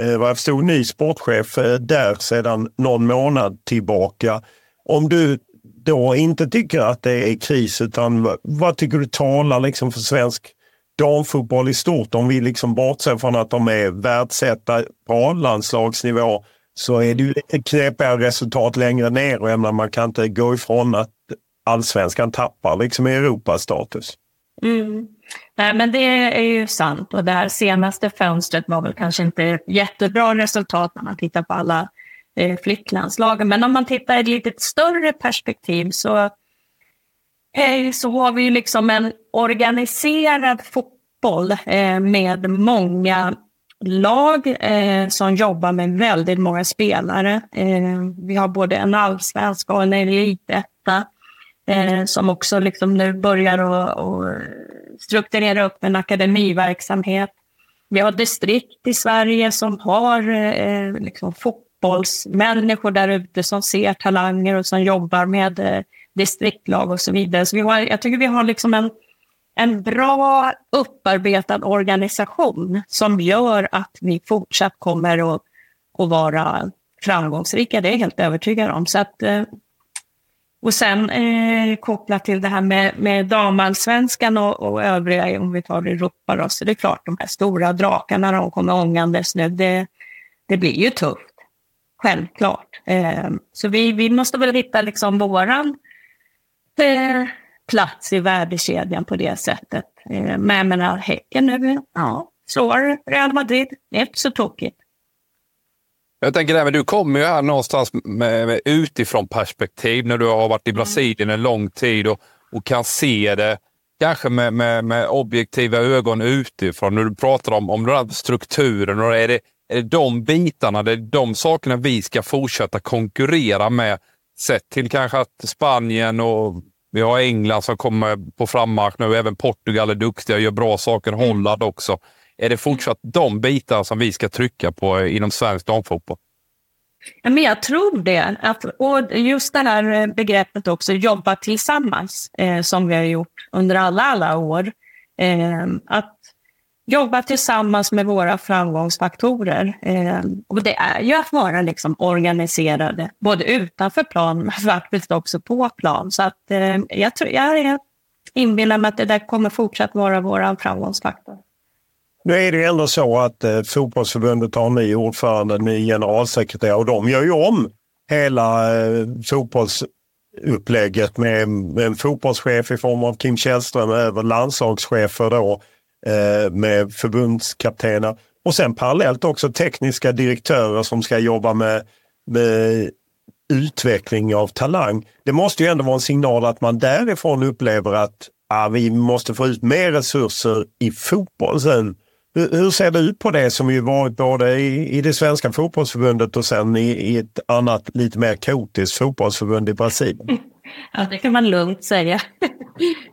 Eh, vad jag förstod ny sportchef eh, där sedan någon månad tillbaka. Om du då inte tycker att det är kris, utan vad tycker du talar liksom för svensk damfotboll i stort? Om vi liksom bortser från att de är världsetta på landslagsnivå så är det ju knepiga resultat längre ner och menar, man kan inte gå ifrån att allsvenskan tappar liksom i Europastatus. Mm. Nej, men det är ju sant och det här senaste fönstret var väl kanske inte jättebra resultat när man tittar på alla eh, flicklandslagen. Men om man tittar i ett lite större perspektiv så, eh, så har vi ju liksom en organiserad fotboll eh, med många lag eh, som jobbar med väldigt många spelare. Eh, vi har både en allsvensk och en elitetta eh, som också liksom nu börjar att strukturera upp en akademiverksamhet. Vi har distrikt i Sverige som har eh, liksom fotbollsmänniskor där ute som ser talanger och som jobbar med eh, distriktlag och så vidare. Så vi har, jag tycker vi har liksom en en bra upparbetad organisation som gör att vi fortsatt kommer att, att vara framgångsrika. Det är jag helt övertygad om. Så att, eh, och sen eh, kopplat till det här med, med damallsvenskan och, och övriga, om vi tar Europa då, så det är klart de här stora drakarna, de kommer ångandes nu, det, det blir ju tufft. Självklart. Eh, så vi, vi måste väl hitta liksom våran eh, plats i värdekedjan på det sättet. Eh, men jag menar, Häcken nu, ja, slår Real Madrid. Det är inte så tokigt. Jag tänker det men du kommer ju här någonstans med, med utifrån perspektiv när du har varit i Brasilien en lång tid och, och kan se det kanske med, med, med objektiva ögon utifrån. När du pratar om, om den här strukturen, och är det, är det de bitarna, det är de sakerna vi ska fortsätta konkurrera med sett till kanske att Spanien och vi har England som kommer på frammarsch nu. Även Portugal är duktiga och gör bra saker. Holland också. är det fortsatt de bitar som vi ska trycka på inom svensk damfotboll? Men jag tror det. Att, och just det här begreppet också, jobba tillsammans, eh, som vi har gjort under alla, alla år. Eh, att jobba tillsammans med våra framgångsfaktorer. Eh, och det är ju att vara liksom organiserade, både utanför plan men faktiskt också på plan. Så att eh, jag, tror, jag inbillar mig att det där kommer fortsatt vara vår framgångsfaktor. Nu är det ändå så att eh, fotbollsförbundet har en ny ordförande, en ny generalsekreterare och de gör ju om hela eh, fotbollsupplägget med, med en fotbollschef i form av Kim Källström över landslagschefer då Eh, med förbundskaptener och sen parallellt också tekniska direktörer som ska jobba med, med utveckling av talang. Det måste ju ändå vara en signal att man därifrån upplever att ah, vi måste få ut mer resurser i fotbollen hur, hur, ser det ut på det som ju varit både i, i det svenska fotbollsförbundet och sen i, i ett annat lite mer kaotiskt fotbollsförbund i Brasilien? Ja, det kan man lugnt säga.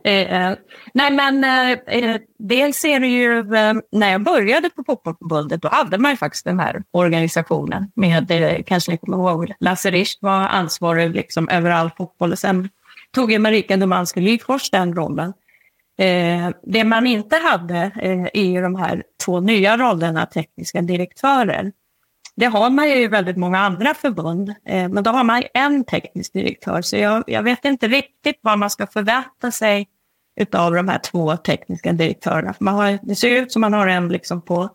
Eh, eh, nej, men eh, eh, dels är det ju, eh, när jag började på Fotbollförbundet, då hade man ju faktiskt den här organisationen med, eh, kanske ni kommer ihåg, Lasse Richt var ansvarig liksom över all fotboll. Och sen tog ju Marika Domanski Lyfors den rollen. Eh, det man inte hade eh, är de här två nya rollerna, tekniska direktörer. Det har man ju i väldigt många andra förbund, eh, men då har man en teknisk direktör. Så jag, jag, vet inte riktigt vad man ska förvänta sig av de här två tekniska direktörerna. Man har, det ser ut som man har en liksom på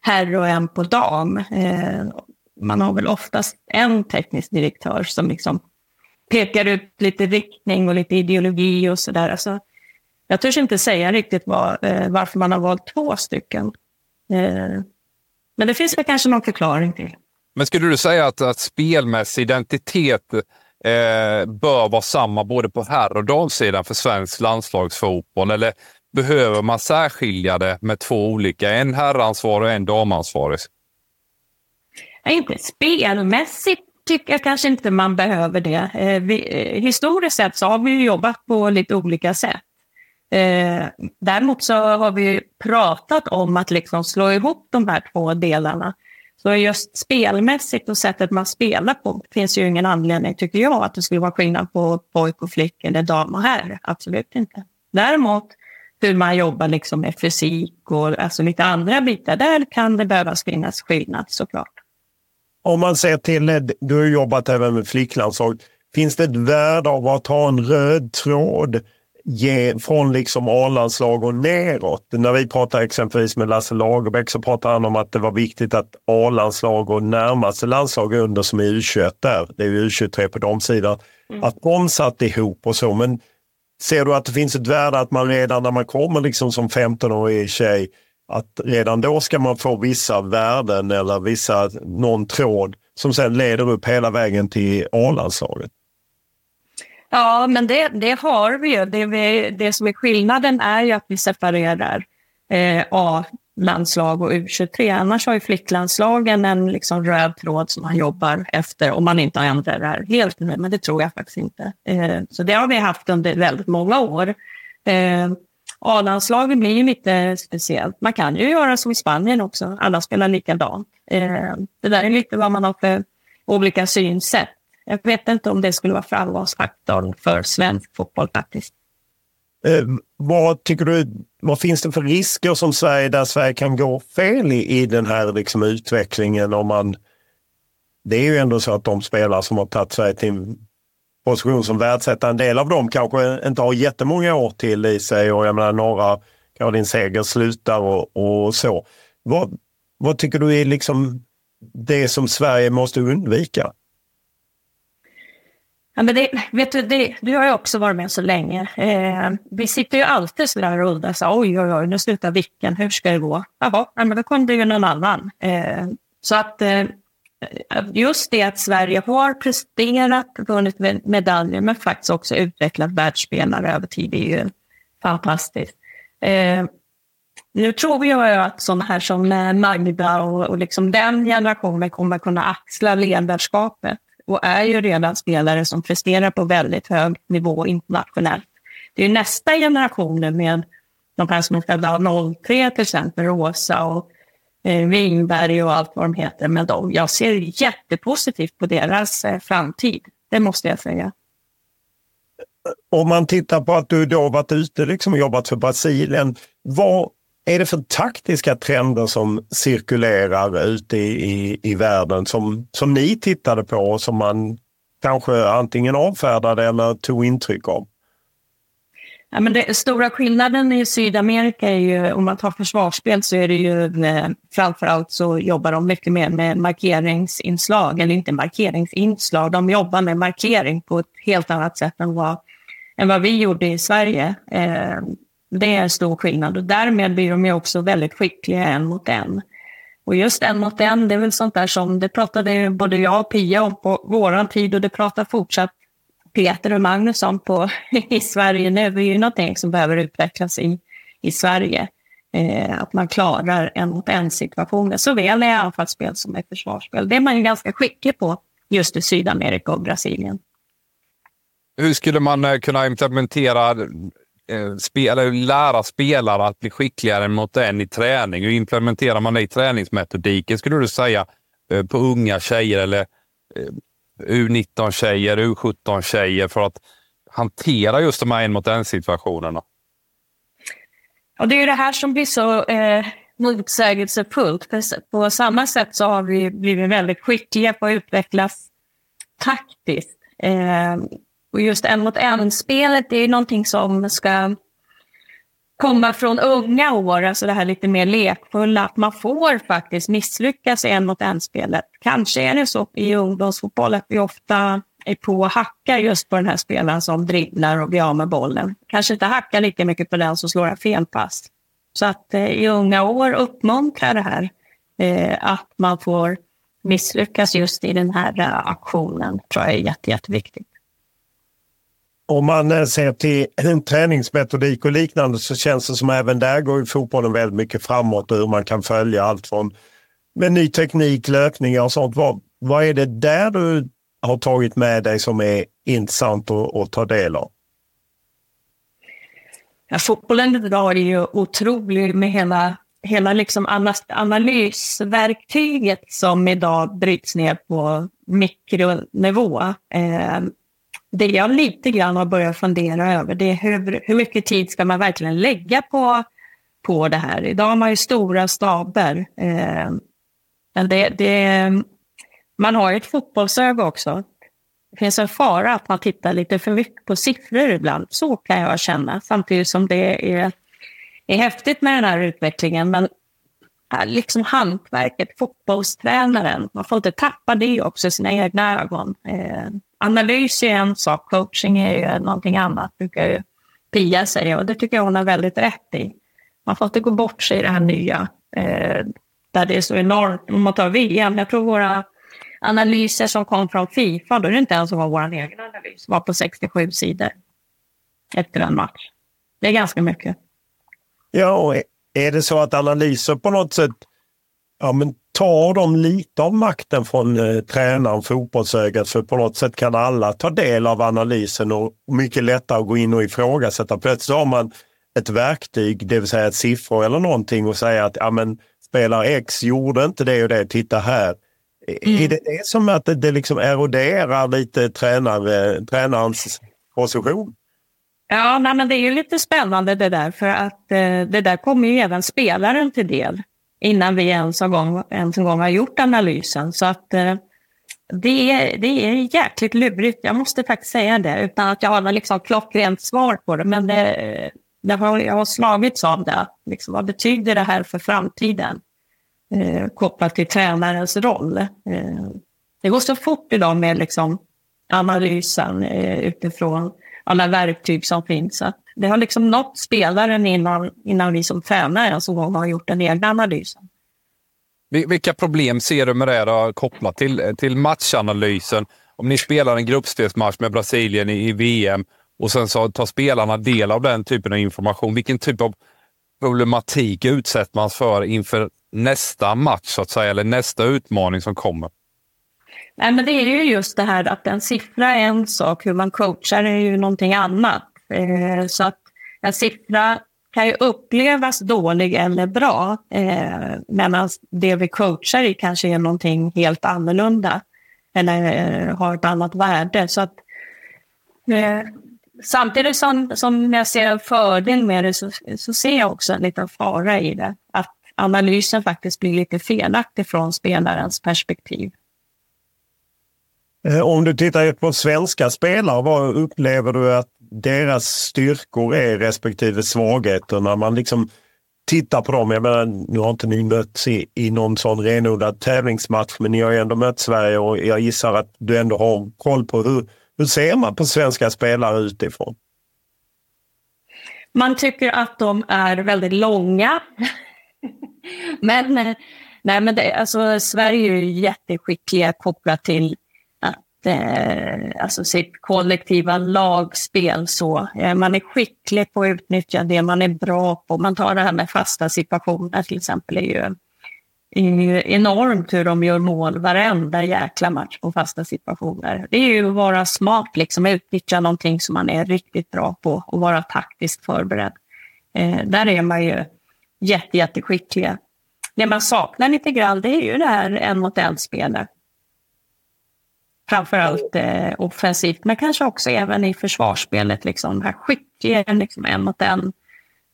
herr och en på dam. Eh, man har väl oftast en teknisk direktör som liksom pekar ut lite riktning och lite ideologi och sådär. Alltså, jag törs inte säga riktigt var, eh, varför man har valt två stycken. Eh, men det finns väl kanske någon förklaring till. Men skulle du säga att, att spelmässig identitet eh, bör vara samma både på herr och damsidan för svensk landslagsfotboll? Eller behöver man särskilja det med två olika, en herransvarig och en damansvarig? inte spelmässigt tycker jag kanske inte man behöver det. Eh, vi, eh, historiskt sett så har vi jobbat på lite olika sätt. Eh, däremot så har vi pratat om att liksom slå ihop de här två delarna. Så just spelmässigt och sättet man spelar på finns ju ingen anledning, tycker jag, att det skulle vara skillnad på pojk och flick eller dam och herr. Absolut inte. Däremot hur man jobbar liksom med fysik och alltså lite andra bitar, där kan det behövas finnas skillnad såklart. Om man ser till, eh, du har jobbat även med flicklandslag, finns det ett värde av att ha en röd tråd ge, från liksom A-landslag och neråt. När vi pratar exempelvis med Lasse Lagerbäck så pratar han om att det var viktigt att A-landslag och närmaste landslag under som är U21 där, det är U23 på de sidan, mm. att de satt ihop och så. Men ser du att det finns ett värde att man redan när man kommer liksom som 15-årig tjej, att redan då ska man få vissa värden eller vissa, någon tråd som sen leder upp hela vägen till A-landslaget? Ja, men det, det har vi ju. Det, vi, det som är skillnaden är ju att vi separerar eh, A-landslag och U23. Annars har ju flicklandslagen en liksom röd tråd som man jobbar efter om man inte har ändrat det här helt nu, men det tror jag faktiskt inte. Eh, så det har vi haft under väldigt många år. Eh, A-landslaget blir ju lite speciellt. Man kan ju göra som i Spanien också, alla spelar likadant. Eh, det där är lite vad man har för olika synsätt. Jag vet inte om det skulle vara framgångsfaktorn för svensk fotboll faktiskt. Eh, vad tycker du, vad finns det för risker som Sverige, där Sverige kan gå fel i, i den här liksom utvecklingen om man... Det är ju ändå så att de spelare som har tagit Sverige till en position som världsetta, en del av dem kanske inte har jättemånga år till i sig och jag menar några, Caroline Seger slutar och, och så. Vad, vad tycker du är liksom det som Sverige måste undvika? Ja, men det, vet du, det, du har ju också varit med så länge. Eh, vi sitter ju alltid så där och undrar, så, oj, oj, oj, nu slutar vicken, hur ska det gå? Jaha, men då kom det ju någon annan. Eh, så att eh, just det att Sverige har presterat, vunnit medaljer, men faktiskt också utvecklat världsspelare över tid, är ju fantastiskt. Eh, nu tror jag att sådana här som eh, Magda och, och liksom den generationen kommer kunna axla ledarskapet och är ju redan spelare som presterar på väldigt hög nivå internationellt. Det är nästa generation med de här som är födda 03 till exempel, Rosa och eh, Wingberg och allt vad de heter. Men de, jag ser jättepositivt på deras eh, framtid, det måste jag säga. Om man tittar på att du då varit ute liksom och jobbat för Brasilien, vad är det för taktiska trender som cirkulerar ute i, i, i världen som, som ni tittade på och som man kanske antingen avfärdade eller tog intryck av? Ja, men det, stora skillnaden i Sydamerika är ju, om man tar försvarsspel så är det ju eh, framförallt så jobbar de mycket mer med markeringsinslag, eller inte markeringsinslag, de jobbar med markering på ett helt annat sätt än vad, än vad vi gjorde i Sverige. Eh, det är en stor skillnad och därmed blir de ju också väldigt skickliga en mot en. Och just en mot en, det är väl sånt där som, det pratade både jag och Pia om på våran tid och det pratar fortsatt Peter och Magnusson på, i Sverige nu. Det är ju någonting som behöver utvecklas i, i Sverige. Eh, att man klarar en mot en situationer, såväl i anfallsspel som i försvarsspel. Det är man ju ganska skicklig på just i Sydamerika och Brasilien. Hur skulle man eh, kunna implementera Eh, spela, lära spelare att bli skickligare mot en i träning? Hur implementerar man det i träningsmetodiken skulle du säga eh, på unga tjejer eller eh, U19-tjejer, U17-tjejer för att hantera just de här en mot en situationerna? Och det är ju det här som blir så eh, motsägelsefullt. På samma sätt så har vi blivit väldigt skickliga på att utvecklas taktiskt. Eh, och just en mot en-spelet är någonting som ska komma från unga år, alltså det här lite mer lekfulla, att man får faktiskt misslyckas i en mot en-spelet. Kanske är det så i ungdomsfotboll att vi ofta är på och hackar just på den här spelaren som dribblar och blir av med bollen. Kanske inte hackar lika mycket på den som slår en felpass. Så att eh, i unga år uppmuntra det här, eh, att man får misslyckas just i den här uh, aktionen, tror jag är jätte, jätteviktigt. Om man eh, ser till träningsmetodik och liknande så känns det som även där går fotbollen väldigt mycket framåt och hur man kan följa allt från med ny teknik, löpningar och sånt. Vad, vad är det där du har tagit med dig som är intressant att, att ta del av? Ja, fotbollen idag är ju otrolig med hela, hela liksom analysverktyget som idag bryts ner på mikronivå. Eh, det jag lite grann har börjat fundera över det är hur, hur mycket tid ska man verkligen lägga på, på det här. Idag har man ju stora staber. Eh, men det, det, man har ju ett fotbollsöga också. Det finns en fara att man tittar lite för mycket på siffror ibland. Så kan jag känna. Samtidigt som det är, är häftigt med den här utvecklingen. Men liksom hantverket, fotbollstränaren, man får inte tappa det också i sina egna ögon. Eh, analys är en sak, coaching är ju någonting annat, brukar ju Pia säga. Och det tycker jag hon har väldigt rätt i. Man får inte gå bort sig i det här nya, eh, där det är så enormt. Om man tar VM, jag tror våra analyser som kom från Fifa, då är det inte ens var vår egen analys, var på 67 sidor efter en match. Det är ganska mycket. Ja, och är det så att analyser på något sätt ja, men tar de lite av makten från eh, tränaren, fotbollsögat, för på något sätt kan alla ta del av analysen och mycket lättare att gå in och ifrågasätta. Plötsligt har man ett verktyg, det vill säga ett siffror eller någonting och säga att ja, men, spelare X gjorde inte det och det, titta här. Mm. Är det det som att det, det liksom eroderar lite tränare, tränarens position? Ja, nej, men det är ju lite spännande det där, för att eh, det där kommer ju även spelaren till del innan vi ens en gång, ens en gång har gjort analysen. Så att eh, det, är, det är jäkligt lurigt, jag måste faktiskt säga det, utan att jag har liksom klockrent svar på det. Men det, det har, jag har slagits av det. Liksom, vad betyder det här för framtiden? Eh, kopplat till tränarens roll. Eh, det går så fort idag med liksom, analysen eh, utifrån alla verktyg som finns. Att det har liksom nått spelaren innan, innan vi som tränare ens har gjort den egna analysen. Vilka problem ser du med det då, kopplat till, till matchanalysen? Om ni spelar en gruppspelsmatch med Brasilien i, i VM och sen så tar spelarna del av den typen av information. Vilken typ av problematik utsätts man för inför nästa match, så att säga, eller nästa utmaning som kommer? Nej, men det är ju just det här att en siffra är en sak, hur man coachar är ju någonting annat. Eh, så att en siffra kan ju upplevas dålig eller bra, eh, medan det vi coachar i kanske är någonting helt annorlunda eller eh, har ett annat värde. Så att, eh, samtidigt som, som jag ser en fördel med det så, så ser jag också en liten fara i det. Att analysen faktiskt blir lite felaktig från spelarens perspektiv. Eh, om du tittar på svenska spelare, vad upplever du att deras styrkor är respektive svagheter när man liksom tittar på dem? Jag menar, nu har inte ni mötts i, i någon sån renodlad tävlingsmatch, men ni har ju ändå mött Sverige och jag gissar att du ändå har koll på hur, hur ser man på svenska spelare utifrån? Man tycker att de är väldigt långa. men nej, men det, alltså, Sverige är ju jätteskickliga kopplat till eh, alltså sitt kollektiva lagspel. Så. Eh, man är skicklig på att utnyttja det man är bra på. Man tar det här med fasta situationer till exempel. är ju, är enormt hur de gör mål varenda jäkla match på fasta situationer. Det är ju att vara smart, liksom, utnyttja någonting som man är riktigt bra på och vara taktiskt förberedd. Eh, där är man ju jätte, jätteskickliga. Det man saknar lite grann det är ju det här en mot en-spelet framförallt eh, offensivt, men kanske också även i försvarsspelet. Liksom, här skickliga liksom, en mot en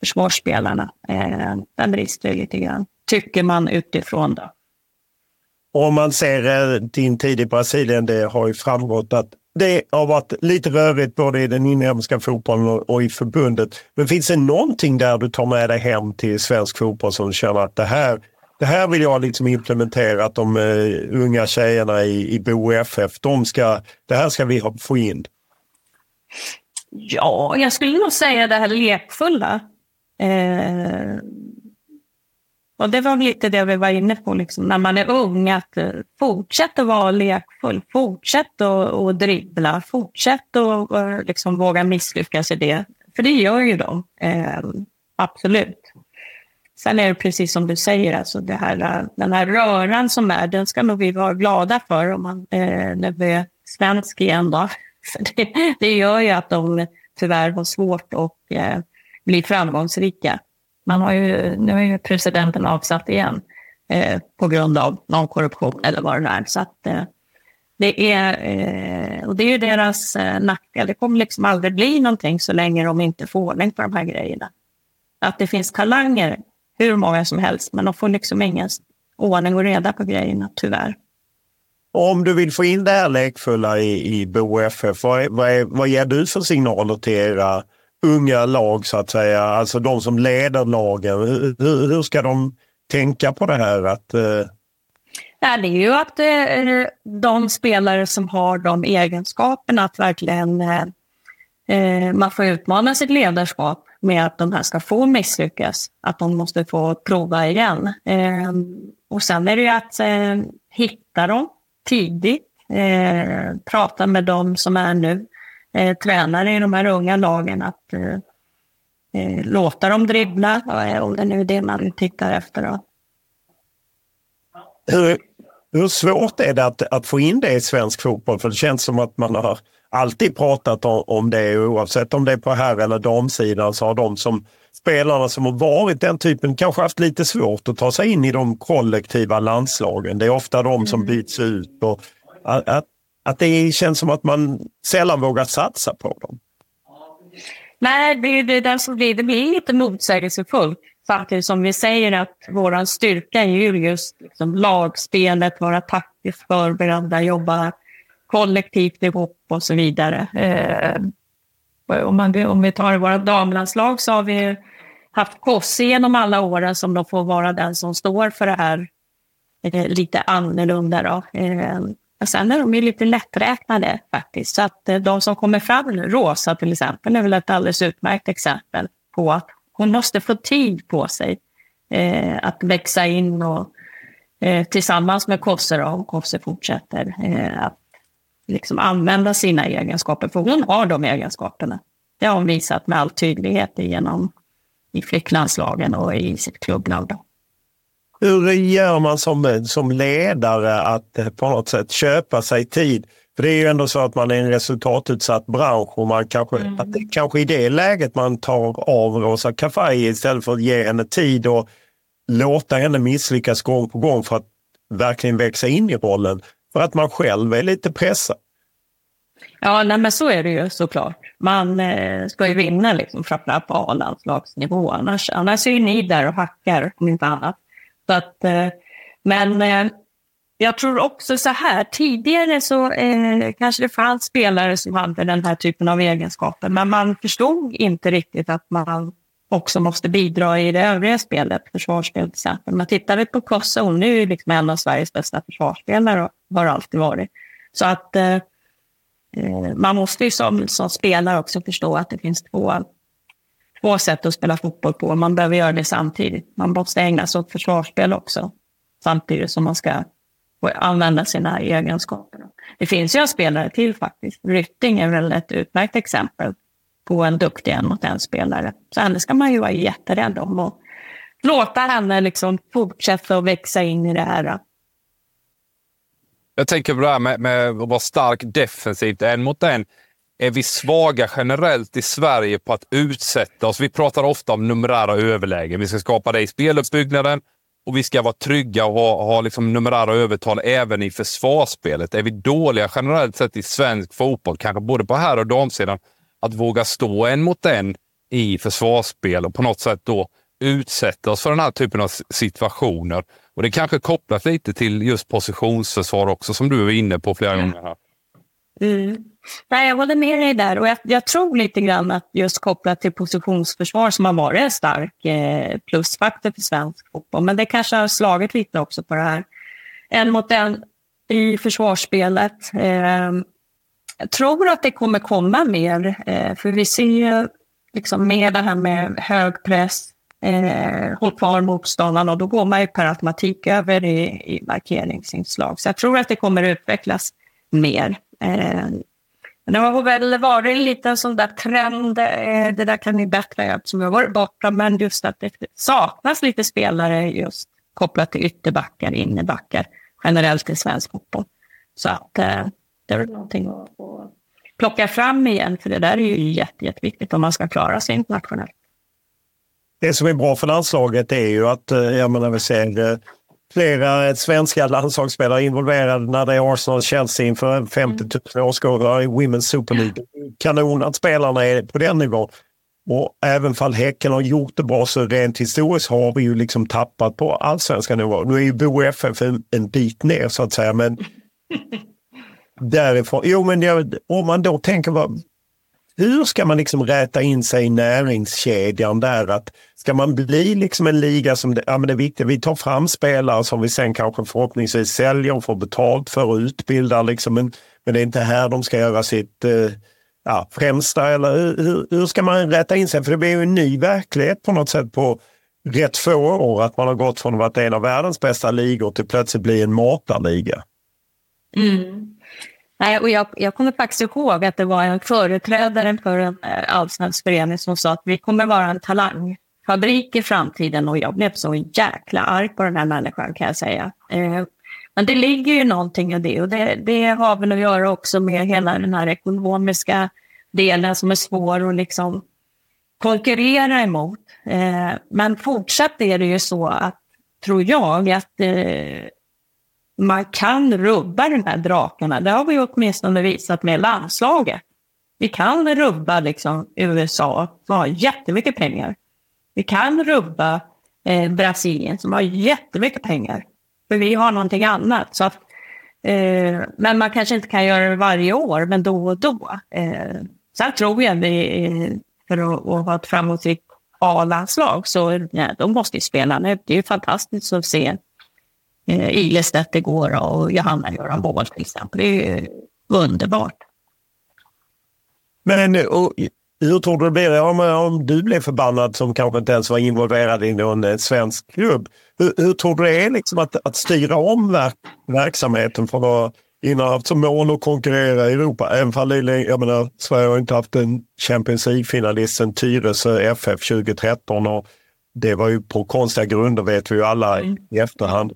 försvarsspelarna. Eh, den brister lite grann, tycker man utifrån. Då. Om man ser eh, din tid i Brasilien, det har ju framgått att det har varit lite rörigt både i den inhemska fotbollen och i förbundet. Men finns det någonting där du tar med dig hem till svensk fotboll som du känner att det här det här vill jag liksom implementera att de uh, unga tjejerna i, i BoFF, de ska, det här ska vi ha, få in. Ja, jag skulle nog säga det här lekfulla. Eh, och det var lite det vi var inne på, liksom, när man är ung, att eh, fortsätta vara lekfull, fortsätt att dribbla, fortsätt att eh, liksom, våga misslyckas i det. För det gör ju de, eh, absolut. Sen är det precis som du säger, alltså det här, den här röran som är, den ska nog vi vara glada för om man, eh, är svensk igen. Då. För det, det, gör ju att de tyvärr har svårt att eh, bli framgångsrika. Man har ju, nu är ju presidenten avsatt igen eh, på grund av någon korruption eller vad det är. Så att, eh, det är, eh, och det är ju deras eh, nackdel. Det kommer liksom aldrig bli någonting så länge de inte får ordning på de här grejerna. Att det finns talanger hur många som helst, men de får liksom ingen ordning och reda på grejerna, tyvärr. Om du vill få in det här lekfulla i, i BoFF, vad, vad, vad ger du för signaler till era unga lag så att säga? Alltså de som leder lagen. Hur, hur ska de tänka på det här? Att, eh... ja, det är ju att eh, de spelare som har de egenskaperna att verkligen eh, eh man får utmana sitt ledarskap med att de här ska få misslyckas, att de måste få prova igen. Eh, och sen är det ju att eh, hitta dem tidigt, eh, prata med dem som är nu eh, tränare i de här unga lagen, att eh, eh, låta dem dribbla, eh, om det nu är det man tittar efter. Då. Hur, hur svårt är det att, att få in det i svensk fotboll? För det känns som att man har alltid pratat om, det oavsett om det är på herr eller damsidan så har de som spelarna som har varit den typen kanske haft lite svårt att ta sig in i de kollektiva landslagen. Det är ofta de som mm. byts ut. Och att, att det känns som att man sällan vågar satsa på dem. Nej, det är det som blir, det blir lite motsägelsefullt. Samtidigt som vi säger att vår styrka är ju just liksom lagspelet, vara taktiskt förberedda, jobba kollektivt ihop och så vidare. Eh, om, man, om vi tar våra damlandslag så har vi haft Kosse genom alla åren som då får vara den som står för det här eh, lite annorlunda. Då. Eh, sen är de ju lite lätträknade faktiskt. Så att eh, de som kommer fram nu, Rosa till exempel, är väl ett alldeles utmärkt exempel på att hon måste få tid på sig eh, att växa in och eh, tillsammans med Kosse, om Kosse fortsätter, eh, att liksom använda sina egenskaper, för hon har de egenskaperna. Det har hon visat med all tydlighet genom i flicklandslagen och i sitt klubblag. Hur gör man som, som ledare att eh, på något sätt köpa sig tid? För det är ju ändå så att man är en resultatutsatt bransch och man kanske, mm. att det kanske i det läget man tar av Rosa Kafaji istället för att ge henne tid och låta henne misslyckas gång på gång för att verkligen växa in i rollen. För att man själv är lite pressad. Ja, nej, men så är det ju såklart. Man eh, ska ju vinna liksom, framförallt på A-landslagsnivå. Annars, annars är ju ni där och hackar, om inte annat. Så att, eh, men eh, jag tror också så här, tidigare så eh, kanske det fanns spelare som hade den här typen av egenskaper, men man förstod inte riktigt att man också måste bidra i det övriga spelet, försvarsspel till exempel. Man vi på Kosse, hon är ju liksom en av Sveriges bästa försvarsspelare och har alltid varit. Så att eh, Eh, man måste ju som, som spelare också förstå att det finns två, två sätt att spela fotboll på. Man behöver göra det samtidigt. Man måste ägna sig åt försvarsspel också, samtidigt som man ska använda sina egenskaper. Det finns ju en spelare till faktiskt. Rytting är väl ett utmärkt exempel på en duktig en mot en spelare. Så henne ska man ju vara jätterädd om och låta henne liksom fortsätta att växa in i det här. Jag tänker på det här med, med att vara stark defensivt, en mot en. Är vi svaga generellt i Sverige på att utsätta oss? Vi pratar ofta om numerära överlägen. Vi ska skapa det i speluppbyggnaden och vi ska vara trygga och ha, ha liksom numerära övertal även i försvarsspelet. Är vi dåliga generellt sett i svensk fotboll, kanske både på här och damsidan, att våga stå en mot en i försvarsspel och på något sätt då utsätta oss för den här typen av situationer. Och Det kanske kopplat lite till just positionsförsvar också, som du var inne på flera mm. gånger. här. Mm. Nej, jag håller med dig där och jag, jag, tror lite grann att just kopplat till positionsförsvar som har varit en stark eh, plusfaktor för svensk fotboll. Men det kanske har slagit lite också på det här. En mot en i försvarsspelet. Eh, jag tror att det kommer komma mer, eh, för vi ser ju liksom med det här med hög press, eh, håll kvar motståndaren och då går man ju per automatik över i, i markeringsinslag. Så jag tror att det kommer utvecklas mer. Eh, det har väl varit en liten sån där trend, eh, det där kan ni bättre som har varit borta, men just att det saknas lite spelare just kopplat till ytterbackar, innebackar generellt i svensk fotboll. Så att eh, det är väl någonting att, att plocka fram igen, för det där är ju jätte, jätteviktigt om man ska klara sig internationellt. Det som är bra för landslaget är ju att, jag menar vi ser flera svenska landslagsspelare involverade när det är Arsenal-Chelsea inför 50 000 åskådare i Women's Super League. Kanon att spelarna är på den nivån. Och även fall Häcken har gjort det bra så rent historiskt har vi ju liksom tappat på allsvenska nivå. Nu är ju Bo FF en, en bit ner så att säga men därifrån, jo men det, om man då tänker vad, hur ska man liksom räta in sig i näringskedjan där? Att ska man bli liksom en liga som, ja men det är viktigt, vi tar fram spelare som vi sen kanske förhoppningsvis säljer och får betalt för och utbildar liksom, men, men det är inte här de ska göra sitt eh, ja, främsta eller hur, hur ska man rätta in sig? För det blir ju en ny verklighet på något sätt på rätt få år att man har gått från att vara en av världens bästa ligor till plötsligt bli en matarliga. Mm. Nej, och jag, jag kommer faktiskt ihåg att det var en företrädare för en eh, allsvensk förening som sa att vi kommer vara en talangfabrik i framtiden och jag blev så jäkla arg på den här människan kan jag säga. Eh, men det ligger ju någonting i det och det, det har väl att göra också med hela den här ekonomiska delen som är svår att liksom konkurrera emot. Eh, men fortsatt är det ju så att, tror jag, att eh, man kan rubba de här drakarna. Det har vi åtminstone visat med landslaget. Vi kan rubba liksom USA som har jättemycket pengar. Vi kan rubba eh, Brasilien som har jättemycket pengar. För vi har någonting annat. Så att, eh, men man kanske inte kan göra det varje år, men då och då. Eh, sen tror jag vi, eh, för att, att ha ett framgångsrikt A-landslag, så ja, de måste ju spela nu. Det är ju fantastiskt att se eh, Ilestedt igår och Johanna göra mål till exempel. Det är underbart. Men och, hur tror du det blir om, om du blev förbannad som kanske inte ens var involverad i någon eh, svensk klubb? Hur, hur, tror du det är liksom att, att styra om verk, verksamheten för att innan haft som mål att konkurrera i Europa. Även fall jag menar, Sverige har inte haft en Champions League-finalist sedan Tyresö FF 2013 och det var ju på konstiga grunder vet vi ju alla mm. i efterhand.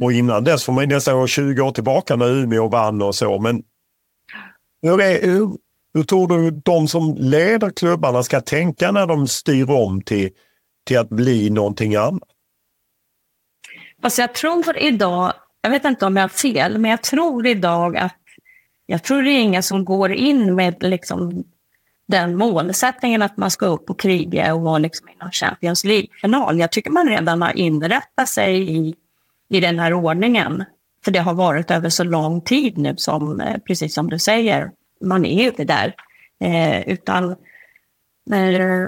Och innan dess får man nästan gå 20 år tillbaka när Umeå vann och så. Men Hur, är, hur, hur tror du de som leder klubbarna ska tänka när de styr om till, till att bli någonting annat? Fast jag tror idag, jag vet inte om jag har fel, men jag tror idag att jag tror det är ingen som går in med liksom den målsättningen att man ska upp och kriga och vara liksom i någon Champions League-final. Jag tycker man redan har inrättat sig i, i den här ordningen. För det har varit över så lång tid nu som, eh, precis som du säger, man är inte där. Eh, utan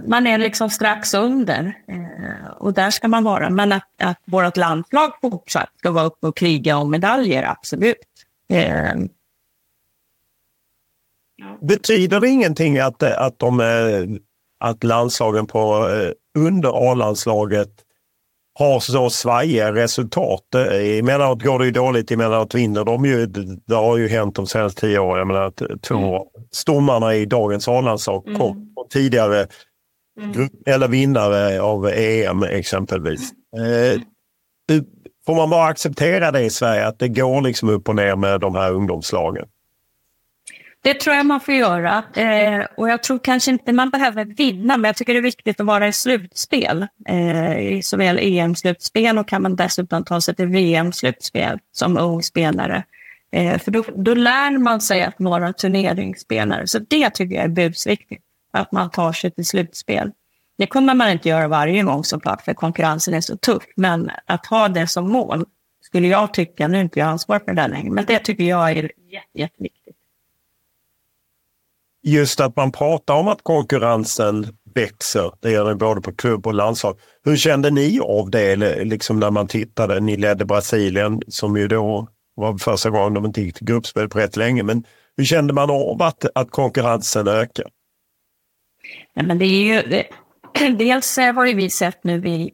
man är liksom strax under eh, och där ska man vara. Men att, att vårt landslag fortsatt ska vara uppe och kriga om medaljer, absolut. Eh, Betyder det ingenting att, att, de, att landslagen på under A-landslaget har så svajiga resultat. Emellanåt går det ju dåligt, emellanåt vinner de ju. Det har ju hänt de senaste tio åren. Jag menar, två mm. stommarna i dagens A-landslag mm. kom tidigare mm. eller vinnare av EM exempelvis. Eh, får man bara acceptera det i Sverige, att det går liksom upp och ner med de här ungdomslagen? Det tror jag man får göra. Eh, och jag tror kanske inte man behöver vinna, men jag tycker det är viktigt att vara i slutspel. Eh, I såväl EM-slutspel och kan man dessutom ta sig till VM-slutspel som ung spelare. Eh, för då, då lär man sig att vara turneringsspelare. Så det tycker jag är busviktigt, att man tar sig till slutspel. Det kommer man inte göra varje gång såklart, för konkurrensen är så tuff. Men att ha det som mål skulle jag tycka, nu är inte jag ansvarig för det längre, men det tycker jag är jätte, jätteviktigt just att man pratar om att konkurrensen växer. Det gör det både på klubb och landslag. Hur kände ni av det liksom när man tittade? Ni ledde Brasilien som ju då var första gången de inte gick till gruppspel på rätt länge. Men hur kände man av att, att konkurrensen ökar? Ja, men det är ju, det, dels har ju vi sett nu, vi,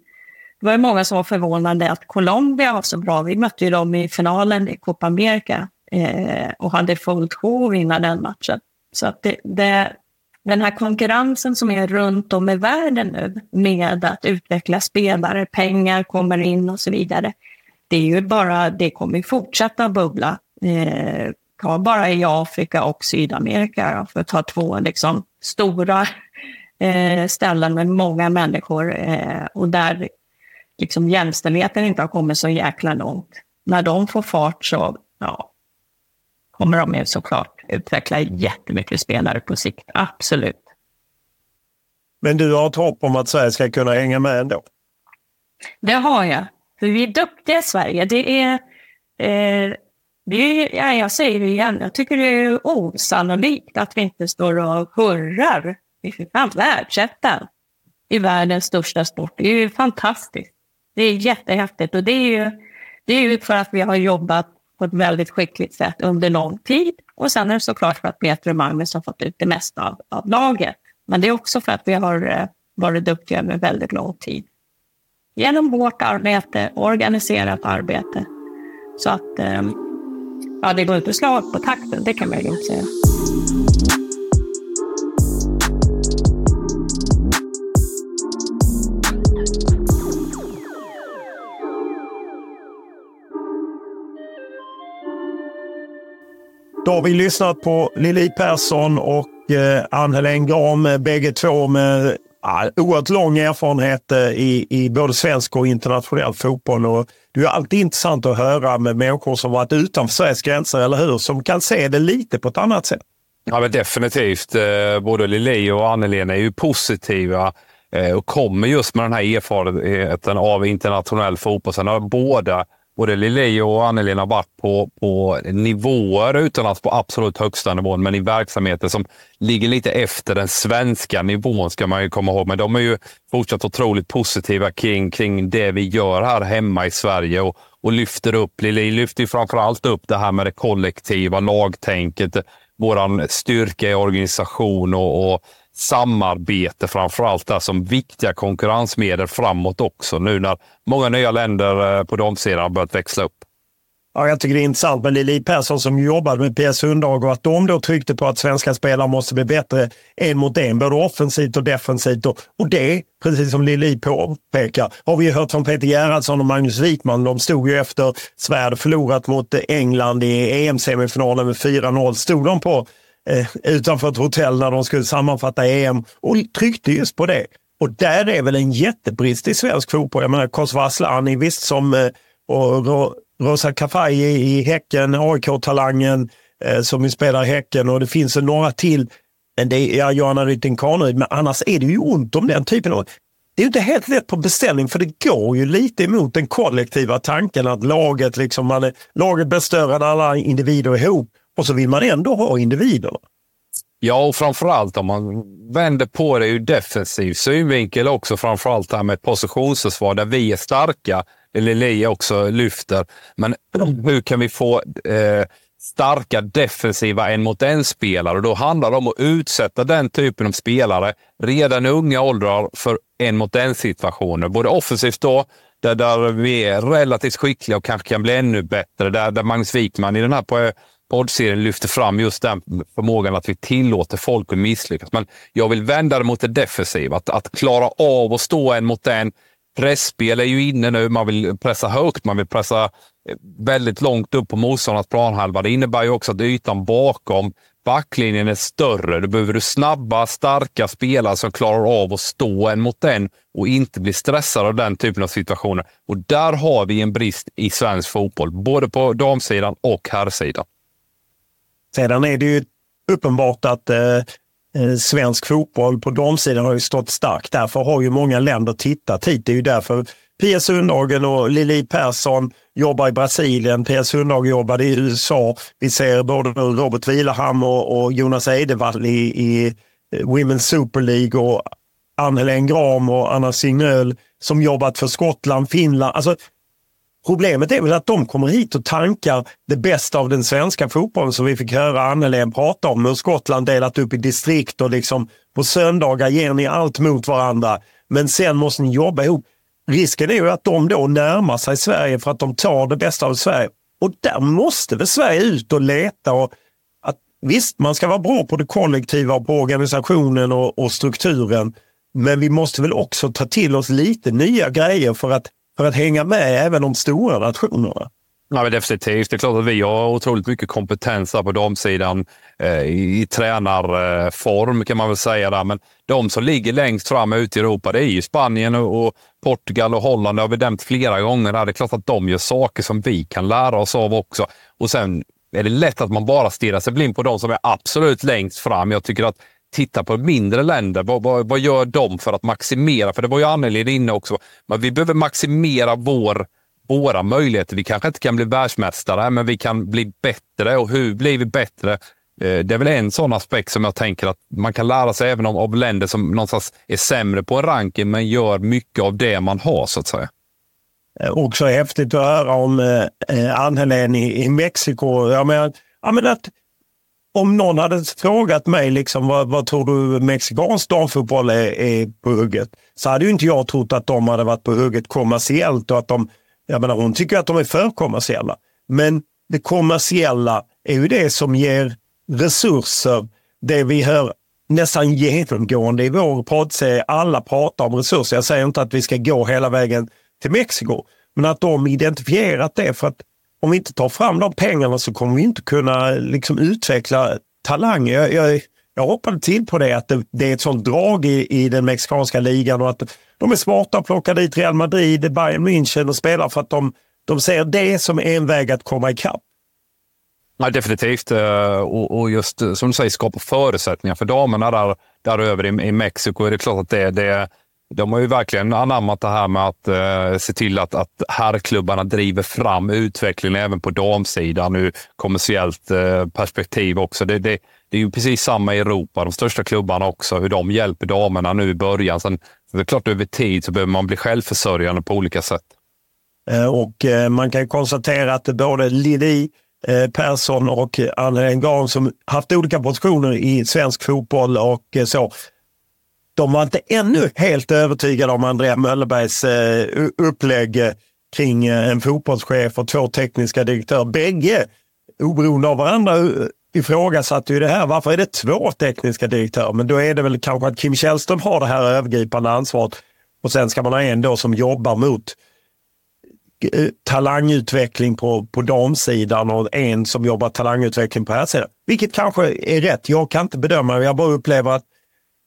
det var många som var förvånade att Colombia var så bra. Vi mötte ju dem i finalen i Copa America eh, och hade fullt sjå att vinna den matchen. Så att det, det, den här konkurrensen som är runt om i världen nu med att utveckla spelare, pengar kommer in och så vidare. Det är ju bara, det kommer fortsätta bubbla. Eh, bara i Afrika och Sydamerika för att ta två liksom, stora eh, ställen med många människor eh, och där liksom, jämställdheten inte har kommit så jäkla långt. När de får fart så ja, kommer de ju såklart utveckla jättemycket spelare på sikt. Absolut. Men du har ett hopp om att Sverige ska kunna hänga med ändå? Det har jag. För vi är duktiga i Sverige. Det är, eh, det är, ja, jag säger det igen, jag tycker det är osannolikt att vi inte står och hurrar. Vi är fan världsetta i världens största sport. Det är ju fantastiskt. Det är jättehäftigt och det är ju, det är ju för att vi har jobbat på ett väldigt skickligt sätt under lång tid. Och sen är det såklart för att Peter och Magnus har fått ut det mesta av, av laget. Men det är också för att vi har eh, varit duktiga under väldigt lång tid. Genom hårt arbete, organiserat arbete. Så att ehm, ja, det går inte slag på takten, det kan man ju säga. Då har vi lyssnat på Lili Persson och eh, Ann-Helén Gram, eh, bägge två med ja, oerhört lång erfarenhet eh, i, i både svensk och internationell fotboll. Och det är alltid intressant att höra med människor som varit utanför Sveriges gränser, eller hur? Som kan se det lite på ett annat sätt. Ja, men definitivt. Eh, både Lili och Ann-Helén är ju positiva eh, och kommer just med den här erfarenheten av internationell fotboll. Sen har båda både Lili och Anneli har varit på, på nivåer att på absolut högsta nivån, men i verksamheter som ligger lite efter den svenska nivån ska man ju komma ihåg. Men de är ju fortsatt otroligt positiva kring, kring det vi gör här hemma i Sverige och, och lyfter upp. Lili lyfter framför allt upp det här med det kollektiva lagtänket, våran styrka i organisation och, och samarbete framför allt där som viktiga konkurrensmedel framåt också nu när många nya länder eh, på damsidan har börjat växla upp. Ja, jag tycker det är intressant med Lili Persson som jobbade med PS Sundhage och att de då tryckte på att svenska spelare måste bli bättre en mot en, både offensivt och defensivt. Och, och det, precis som Lili påpekar, har vi hört från Peter Gerhardsson och Magnus Wikman. De stod ju efter Sverige förlorat mot England i EM-semifinalen med 4-0. Stod de på eh, utanför ett hotell när de skulle sammanfatta EM och tryckte just på det. Och där är väl en jättebrist i svensk fotboll. Jag menar Kosova Asllani, visst som eh, och Rosa Kafaji i Häcken, AIK-talangen eh, som spelar i Häcken och det finns några till. Men det är ja, Johanna Rytting Kaneryd, men annars är det ju ont om den typen av det är inte helt lätt på beställning för det går ju lite emot den kollektiva tanken att laget, liksom man är, laget blir större än alla individer ihop och så vill man ändå ha individerna. Ja, och framförallt om man vänder på det ur defensiv synvinkel också, framförallt det här med positionsförsvar där vi är starka, eller Li också lyfter. Men hur kan vi få eh, starka defensiva en mot en-spelare? Då handlar det om att utsätta den typen av spelare redan i unga åldrar för en mot en-situationer. Både offensivt då, där, där vi är relativt skickliga och kanske kan bli ännu bättre. Där, där Magnus Wikman i den här poddserien lyfter fram just den förmågan att vi tillåter folk att misslyckas. Men jag vill vända det mot det defensiva. Att, att klara av att stå en mot en. Pressspel är ju inne nu. Man vill pressa högt, man vill pressa eh, väldigt långt upp på motståndarnas planhalva. Det innebär ju också att ytan bakom backlinjen är större. Då behöver du snabba, starka spelare som klarar av att stå en mot en och inte bli stressade av den typen av situationer. Och där har vi en brist i svensk fotboll, både på damsidan och herrsidan. Sedan är det ju uppenbart att eh, eh svensk fotboll på damsidan har ju stått starkt. Därför har ju många länder tittat hit. Det är ju därför Pia Sundhagen och Lili Persson jobbar i Brasilien. Pia Sundhage jobbade i USA. Vi ser både Robert Vilaham och, och Jonas Eidevall i, i eh, Women's Super League och Ann-Helén Gram och Anna Signöl som jobbat för Skottland, Finland. Alltså, Problemet är väl att de kommer hit och tankar det bästa av den svenska fotbollen som vi fick höra Annelén prata om. Hur Skottland delat upp i distrikt och liksom på söndagar ger ni allt mot varandra. Men sen måste ni jobba ihop. Risken är ju att de då närmar sig Sverige för att de tar det bästa av Sverige. Och där måste väl Sverige ut och leta. Och att, visst, man ska vara bra på det kollektiva och på organisationen och, och strukturen. Men vi måste väl också ta till oss lite nya grejer för att för att hänga med även de stora nationerna. Ja, men definitivt. Det är klart att vi har otroligt mycket kompetens på damsidan eh, i tränarform kan man väl säga. Där. Men de som ligger längst fram ute i Europa, det är ju Spanien och, och Portugal och Holland. Det har vi nämnt flera gånger. Där. Det är klart att de gör saker som vi kan lära oss av också. Och sen är det lätt att man bara stirrar sig blind på de som är absolut längst fram. Jag tycker att titta på mindre länder. Vad, vad, vad gör de för att maximera? För det var ju Anneli inne också. Men vi behöver maximera vår, våra möjligheter. Vi kanske inte kan bli världsmästare, men vi kan bli bättre. Och hur blir vi bättre? Eh, det är väl en sån aspekt som jag tänker att man kan lära sig även av länder som någonstans är sämre på en ranking, men gör mycket av det man har, så att säga. Eh, också häftigt att höra om eh, eh i, i Mexiko. Jag menar, jag menar att om någon hade frågat mig liksom, vad, vad tror du mexikansk damfotboll är, är på hugget? Så hade ju inte jag trott att de hade varit på hugget kommersiellt och att de, jag menar hon tycker att de är för kommersiella. Men det kommersiella är ju det som ger resurser. Det vi hör nästan genomgående i vår poddserie. Alla pratar om resurser. Jag säger inte att vi ska gå hela vägen till Mexiko, men att de identifierat det för att om vi inte tar fram de pengarna så kommer vi inte kunna liksom, utveckla talanger. Jag, jag, jag hoppade till på det, att det, det är ett sånt drag i, i den mexikanska ligan och att de är smarta att plocka dit Real Madrid, Bayern München och spelar för att de, de ser det som en väg att komma ikapp. Ja, definitivt. Eh, och, och just eh, som du säger, skapa förutsättningar för damerna där, över i, i Mexiko. Är det klart att det, det, de har ju verkligen anammat det här med att eh, se till att, att herrklubbarna driver fram utvecklingen även på damsidan ur kommersiellt eh, perspektiv också. Det, det, det, är ju precis samma i Europa, de största klubbarna också, hur de hjälper damerna nu i början. Sen, det är klart, över tid så behöver man bli självförsörjande på olika sätt. Eh, och eh, man kan konstatera att både Lili eh, Persson och Anna Engran som haft olika positioner i svensk fotboll och eh, så de var inte ännu helt övertygade om Andrea Möllerbergs eh, upplägg eh, kring eh, en fotbollschef och två tekniska direktörer. Bägge, oberoende av varandra, eh, ifrågasatte ju det här. Varför är det två tekniska direktörer? Men då är det väl kanske att Kim Källström har det här övergripande ansvaret och sen ska man ha en då som jobbar mot talangutveckling på, på damsidan och en som jobbar talangutveckling på här sidan. Vilket kanske är rätt. Jag kan inte bedöma. Jag bara upplever att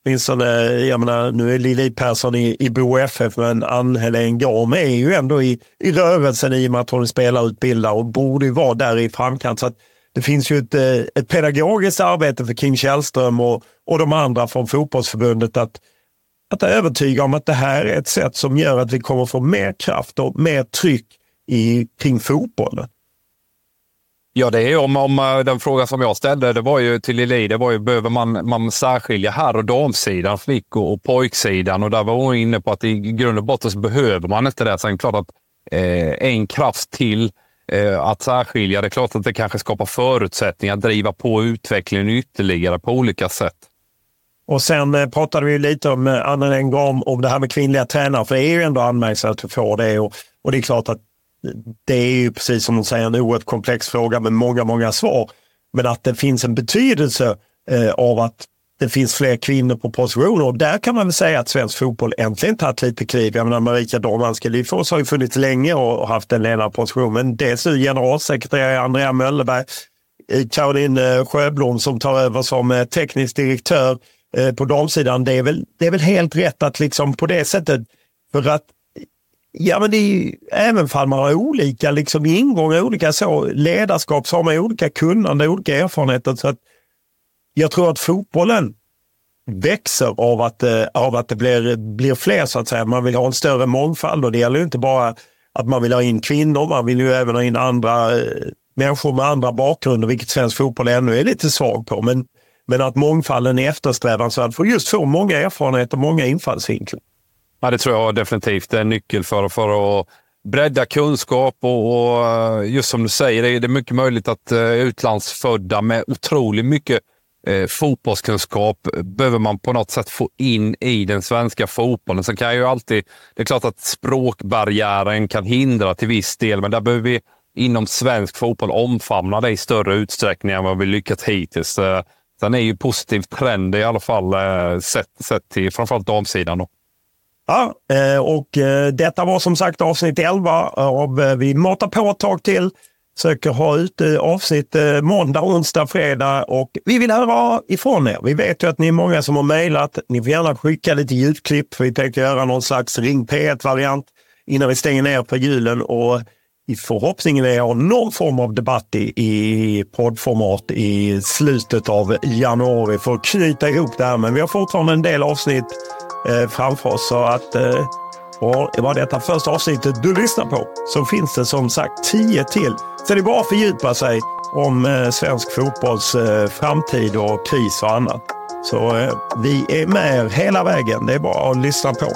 åtminstone, jag menar, nu är Lili Persson i, i Bo FF, men Ann-Helén Gorm är ju ändå i, i rörelsen i och med att hon spelar utbildar och borde ju vara där i framkant. Så det finns ju ett, eh, ett pedagogiskt arbete för Kim Källström och, och de andra från fotbollsförbundet att, att övertyga om att det här är ett sätt som gör att vi kommer få mer kraft och mer tryck i, kring fotbollen. Ja, det är om, om eh, den fråga som jag ställde, det var ju till Lili, det var ju behöver man, man särskilja herr och damsidan, flick och, pojksidan och där var hon inne på att i grund och botten så behöver man inte det. Sen är det klart att eh, en kraft till eh, att särskilja, det är klart att det kanske skapar förutsättningar att driva på utvecklingen ytterligare på olika sätt. Och sen eh, pratade vi lite om, eh, en gång om det här med kvinnliga tränare, för det är ju ändå anmärkningsvärt att vi får det. Och, och det är klart att det är ju precis som de säger en oerhört komplex fråga med många, många svar. Men att det finns en betydelse eh, av att det finns fler kvinnor på positioner. Och där kan man väl säga att svensk fotboll äntligen tagit lite kliv. Jag menar Marika Dormanska Lyfors har ju funnits länge och haft en ledarposition. Men dels nu generalsekreterare Andrea Möllerberg, eh, Caroline eh, Sjöblom som tar över som eh, teknisk direktör eh, på damsidan. Det är, väl, det är väl helt rätt att liksom på det sättet, för att Ja, men det är ju, även om man har olika liksom, ingångar, olika så, ledarskap, så har man olika kunnande, olika erfarenheter. Så att jag tror att fotbollen växer av att, eh, av att det blir, blir fler, så att säga. Man vill ha en större mångfald och det gäller ju inte bara att man vill ha in kvinnor, man vill ju även ha in andra eh, människor med andra bakgrunder, vilket svensk fotboll ännu är lite svag på. Men, men att mångfalden är eftersträvansvärd för just få många erfarenheter, många infallsvinklar. Ja, det tror jag definitivt Det är en nyckel för, för att bredda kunskap och, och eh, just som du säger, det är, det mycket möjligt att uh, utlandsfödda med otroligt mycket uh, fotbollskunskap behöver man på något sätt få in i den svenska fotbollen. Sen kan ju alltid, det är klart att språkbarriären kan hindra till viss del, men där behöver vi inom svensk fotboll omfamna det i större utsträckning än vad vi lyckats hittills. Uh, sen är ju positiv trend i alla fall sett, sett till framförallt damsidan. Då. Ja, eh, och eh, detta var som sagt avsnitt 11 eh, av Vi matar på ett tag till. Söker ha ut avsnitt måndag, onsdag, fredag och vi vill höra ifrån er. Vi vet ju att ni är många som har mejlat. Ni får gärna skicka lite ljudklipp vi tänkte göra någon slags Ring P1-variant innan vi stänger ner på julen och i förhoppningen är att någon form av debatt i, i poddformat i slutet av januari för att knyta ihop det här. Men vi har fortfarande en del avsnitt eh, framför oss. Så att, eh, och var detta första avsnittet du lyssnar på så finns det som sagt tio till. Så det är bara att fördjupa sig om eh, svensk fotbolls eh, framtid och kris och annat. Så eh, vi är med er hela vägen. Det är bara att lyssna på.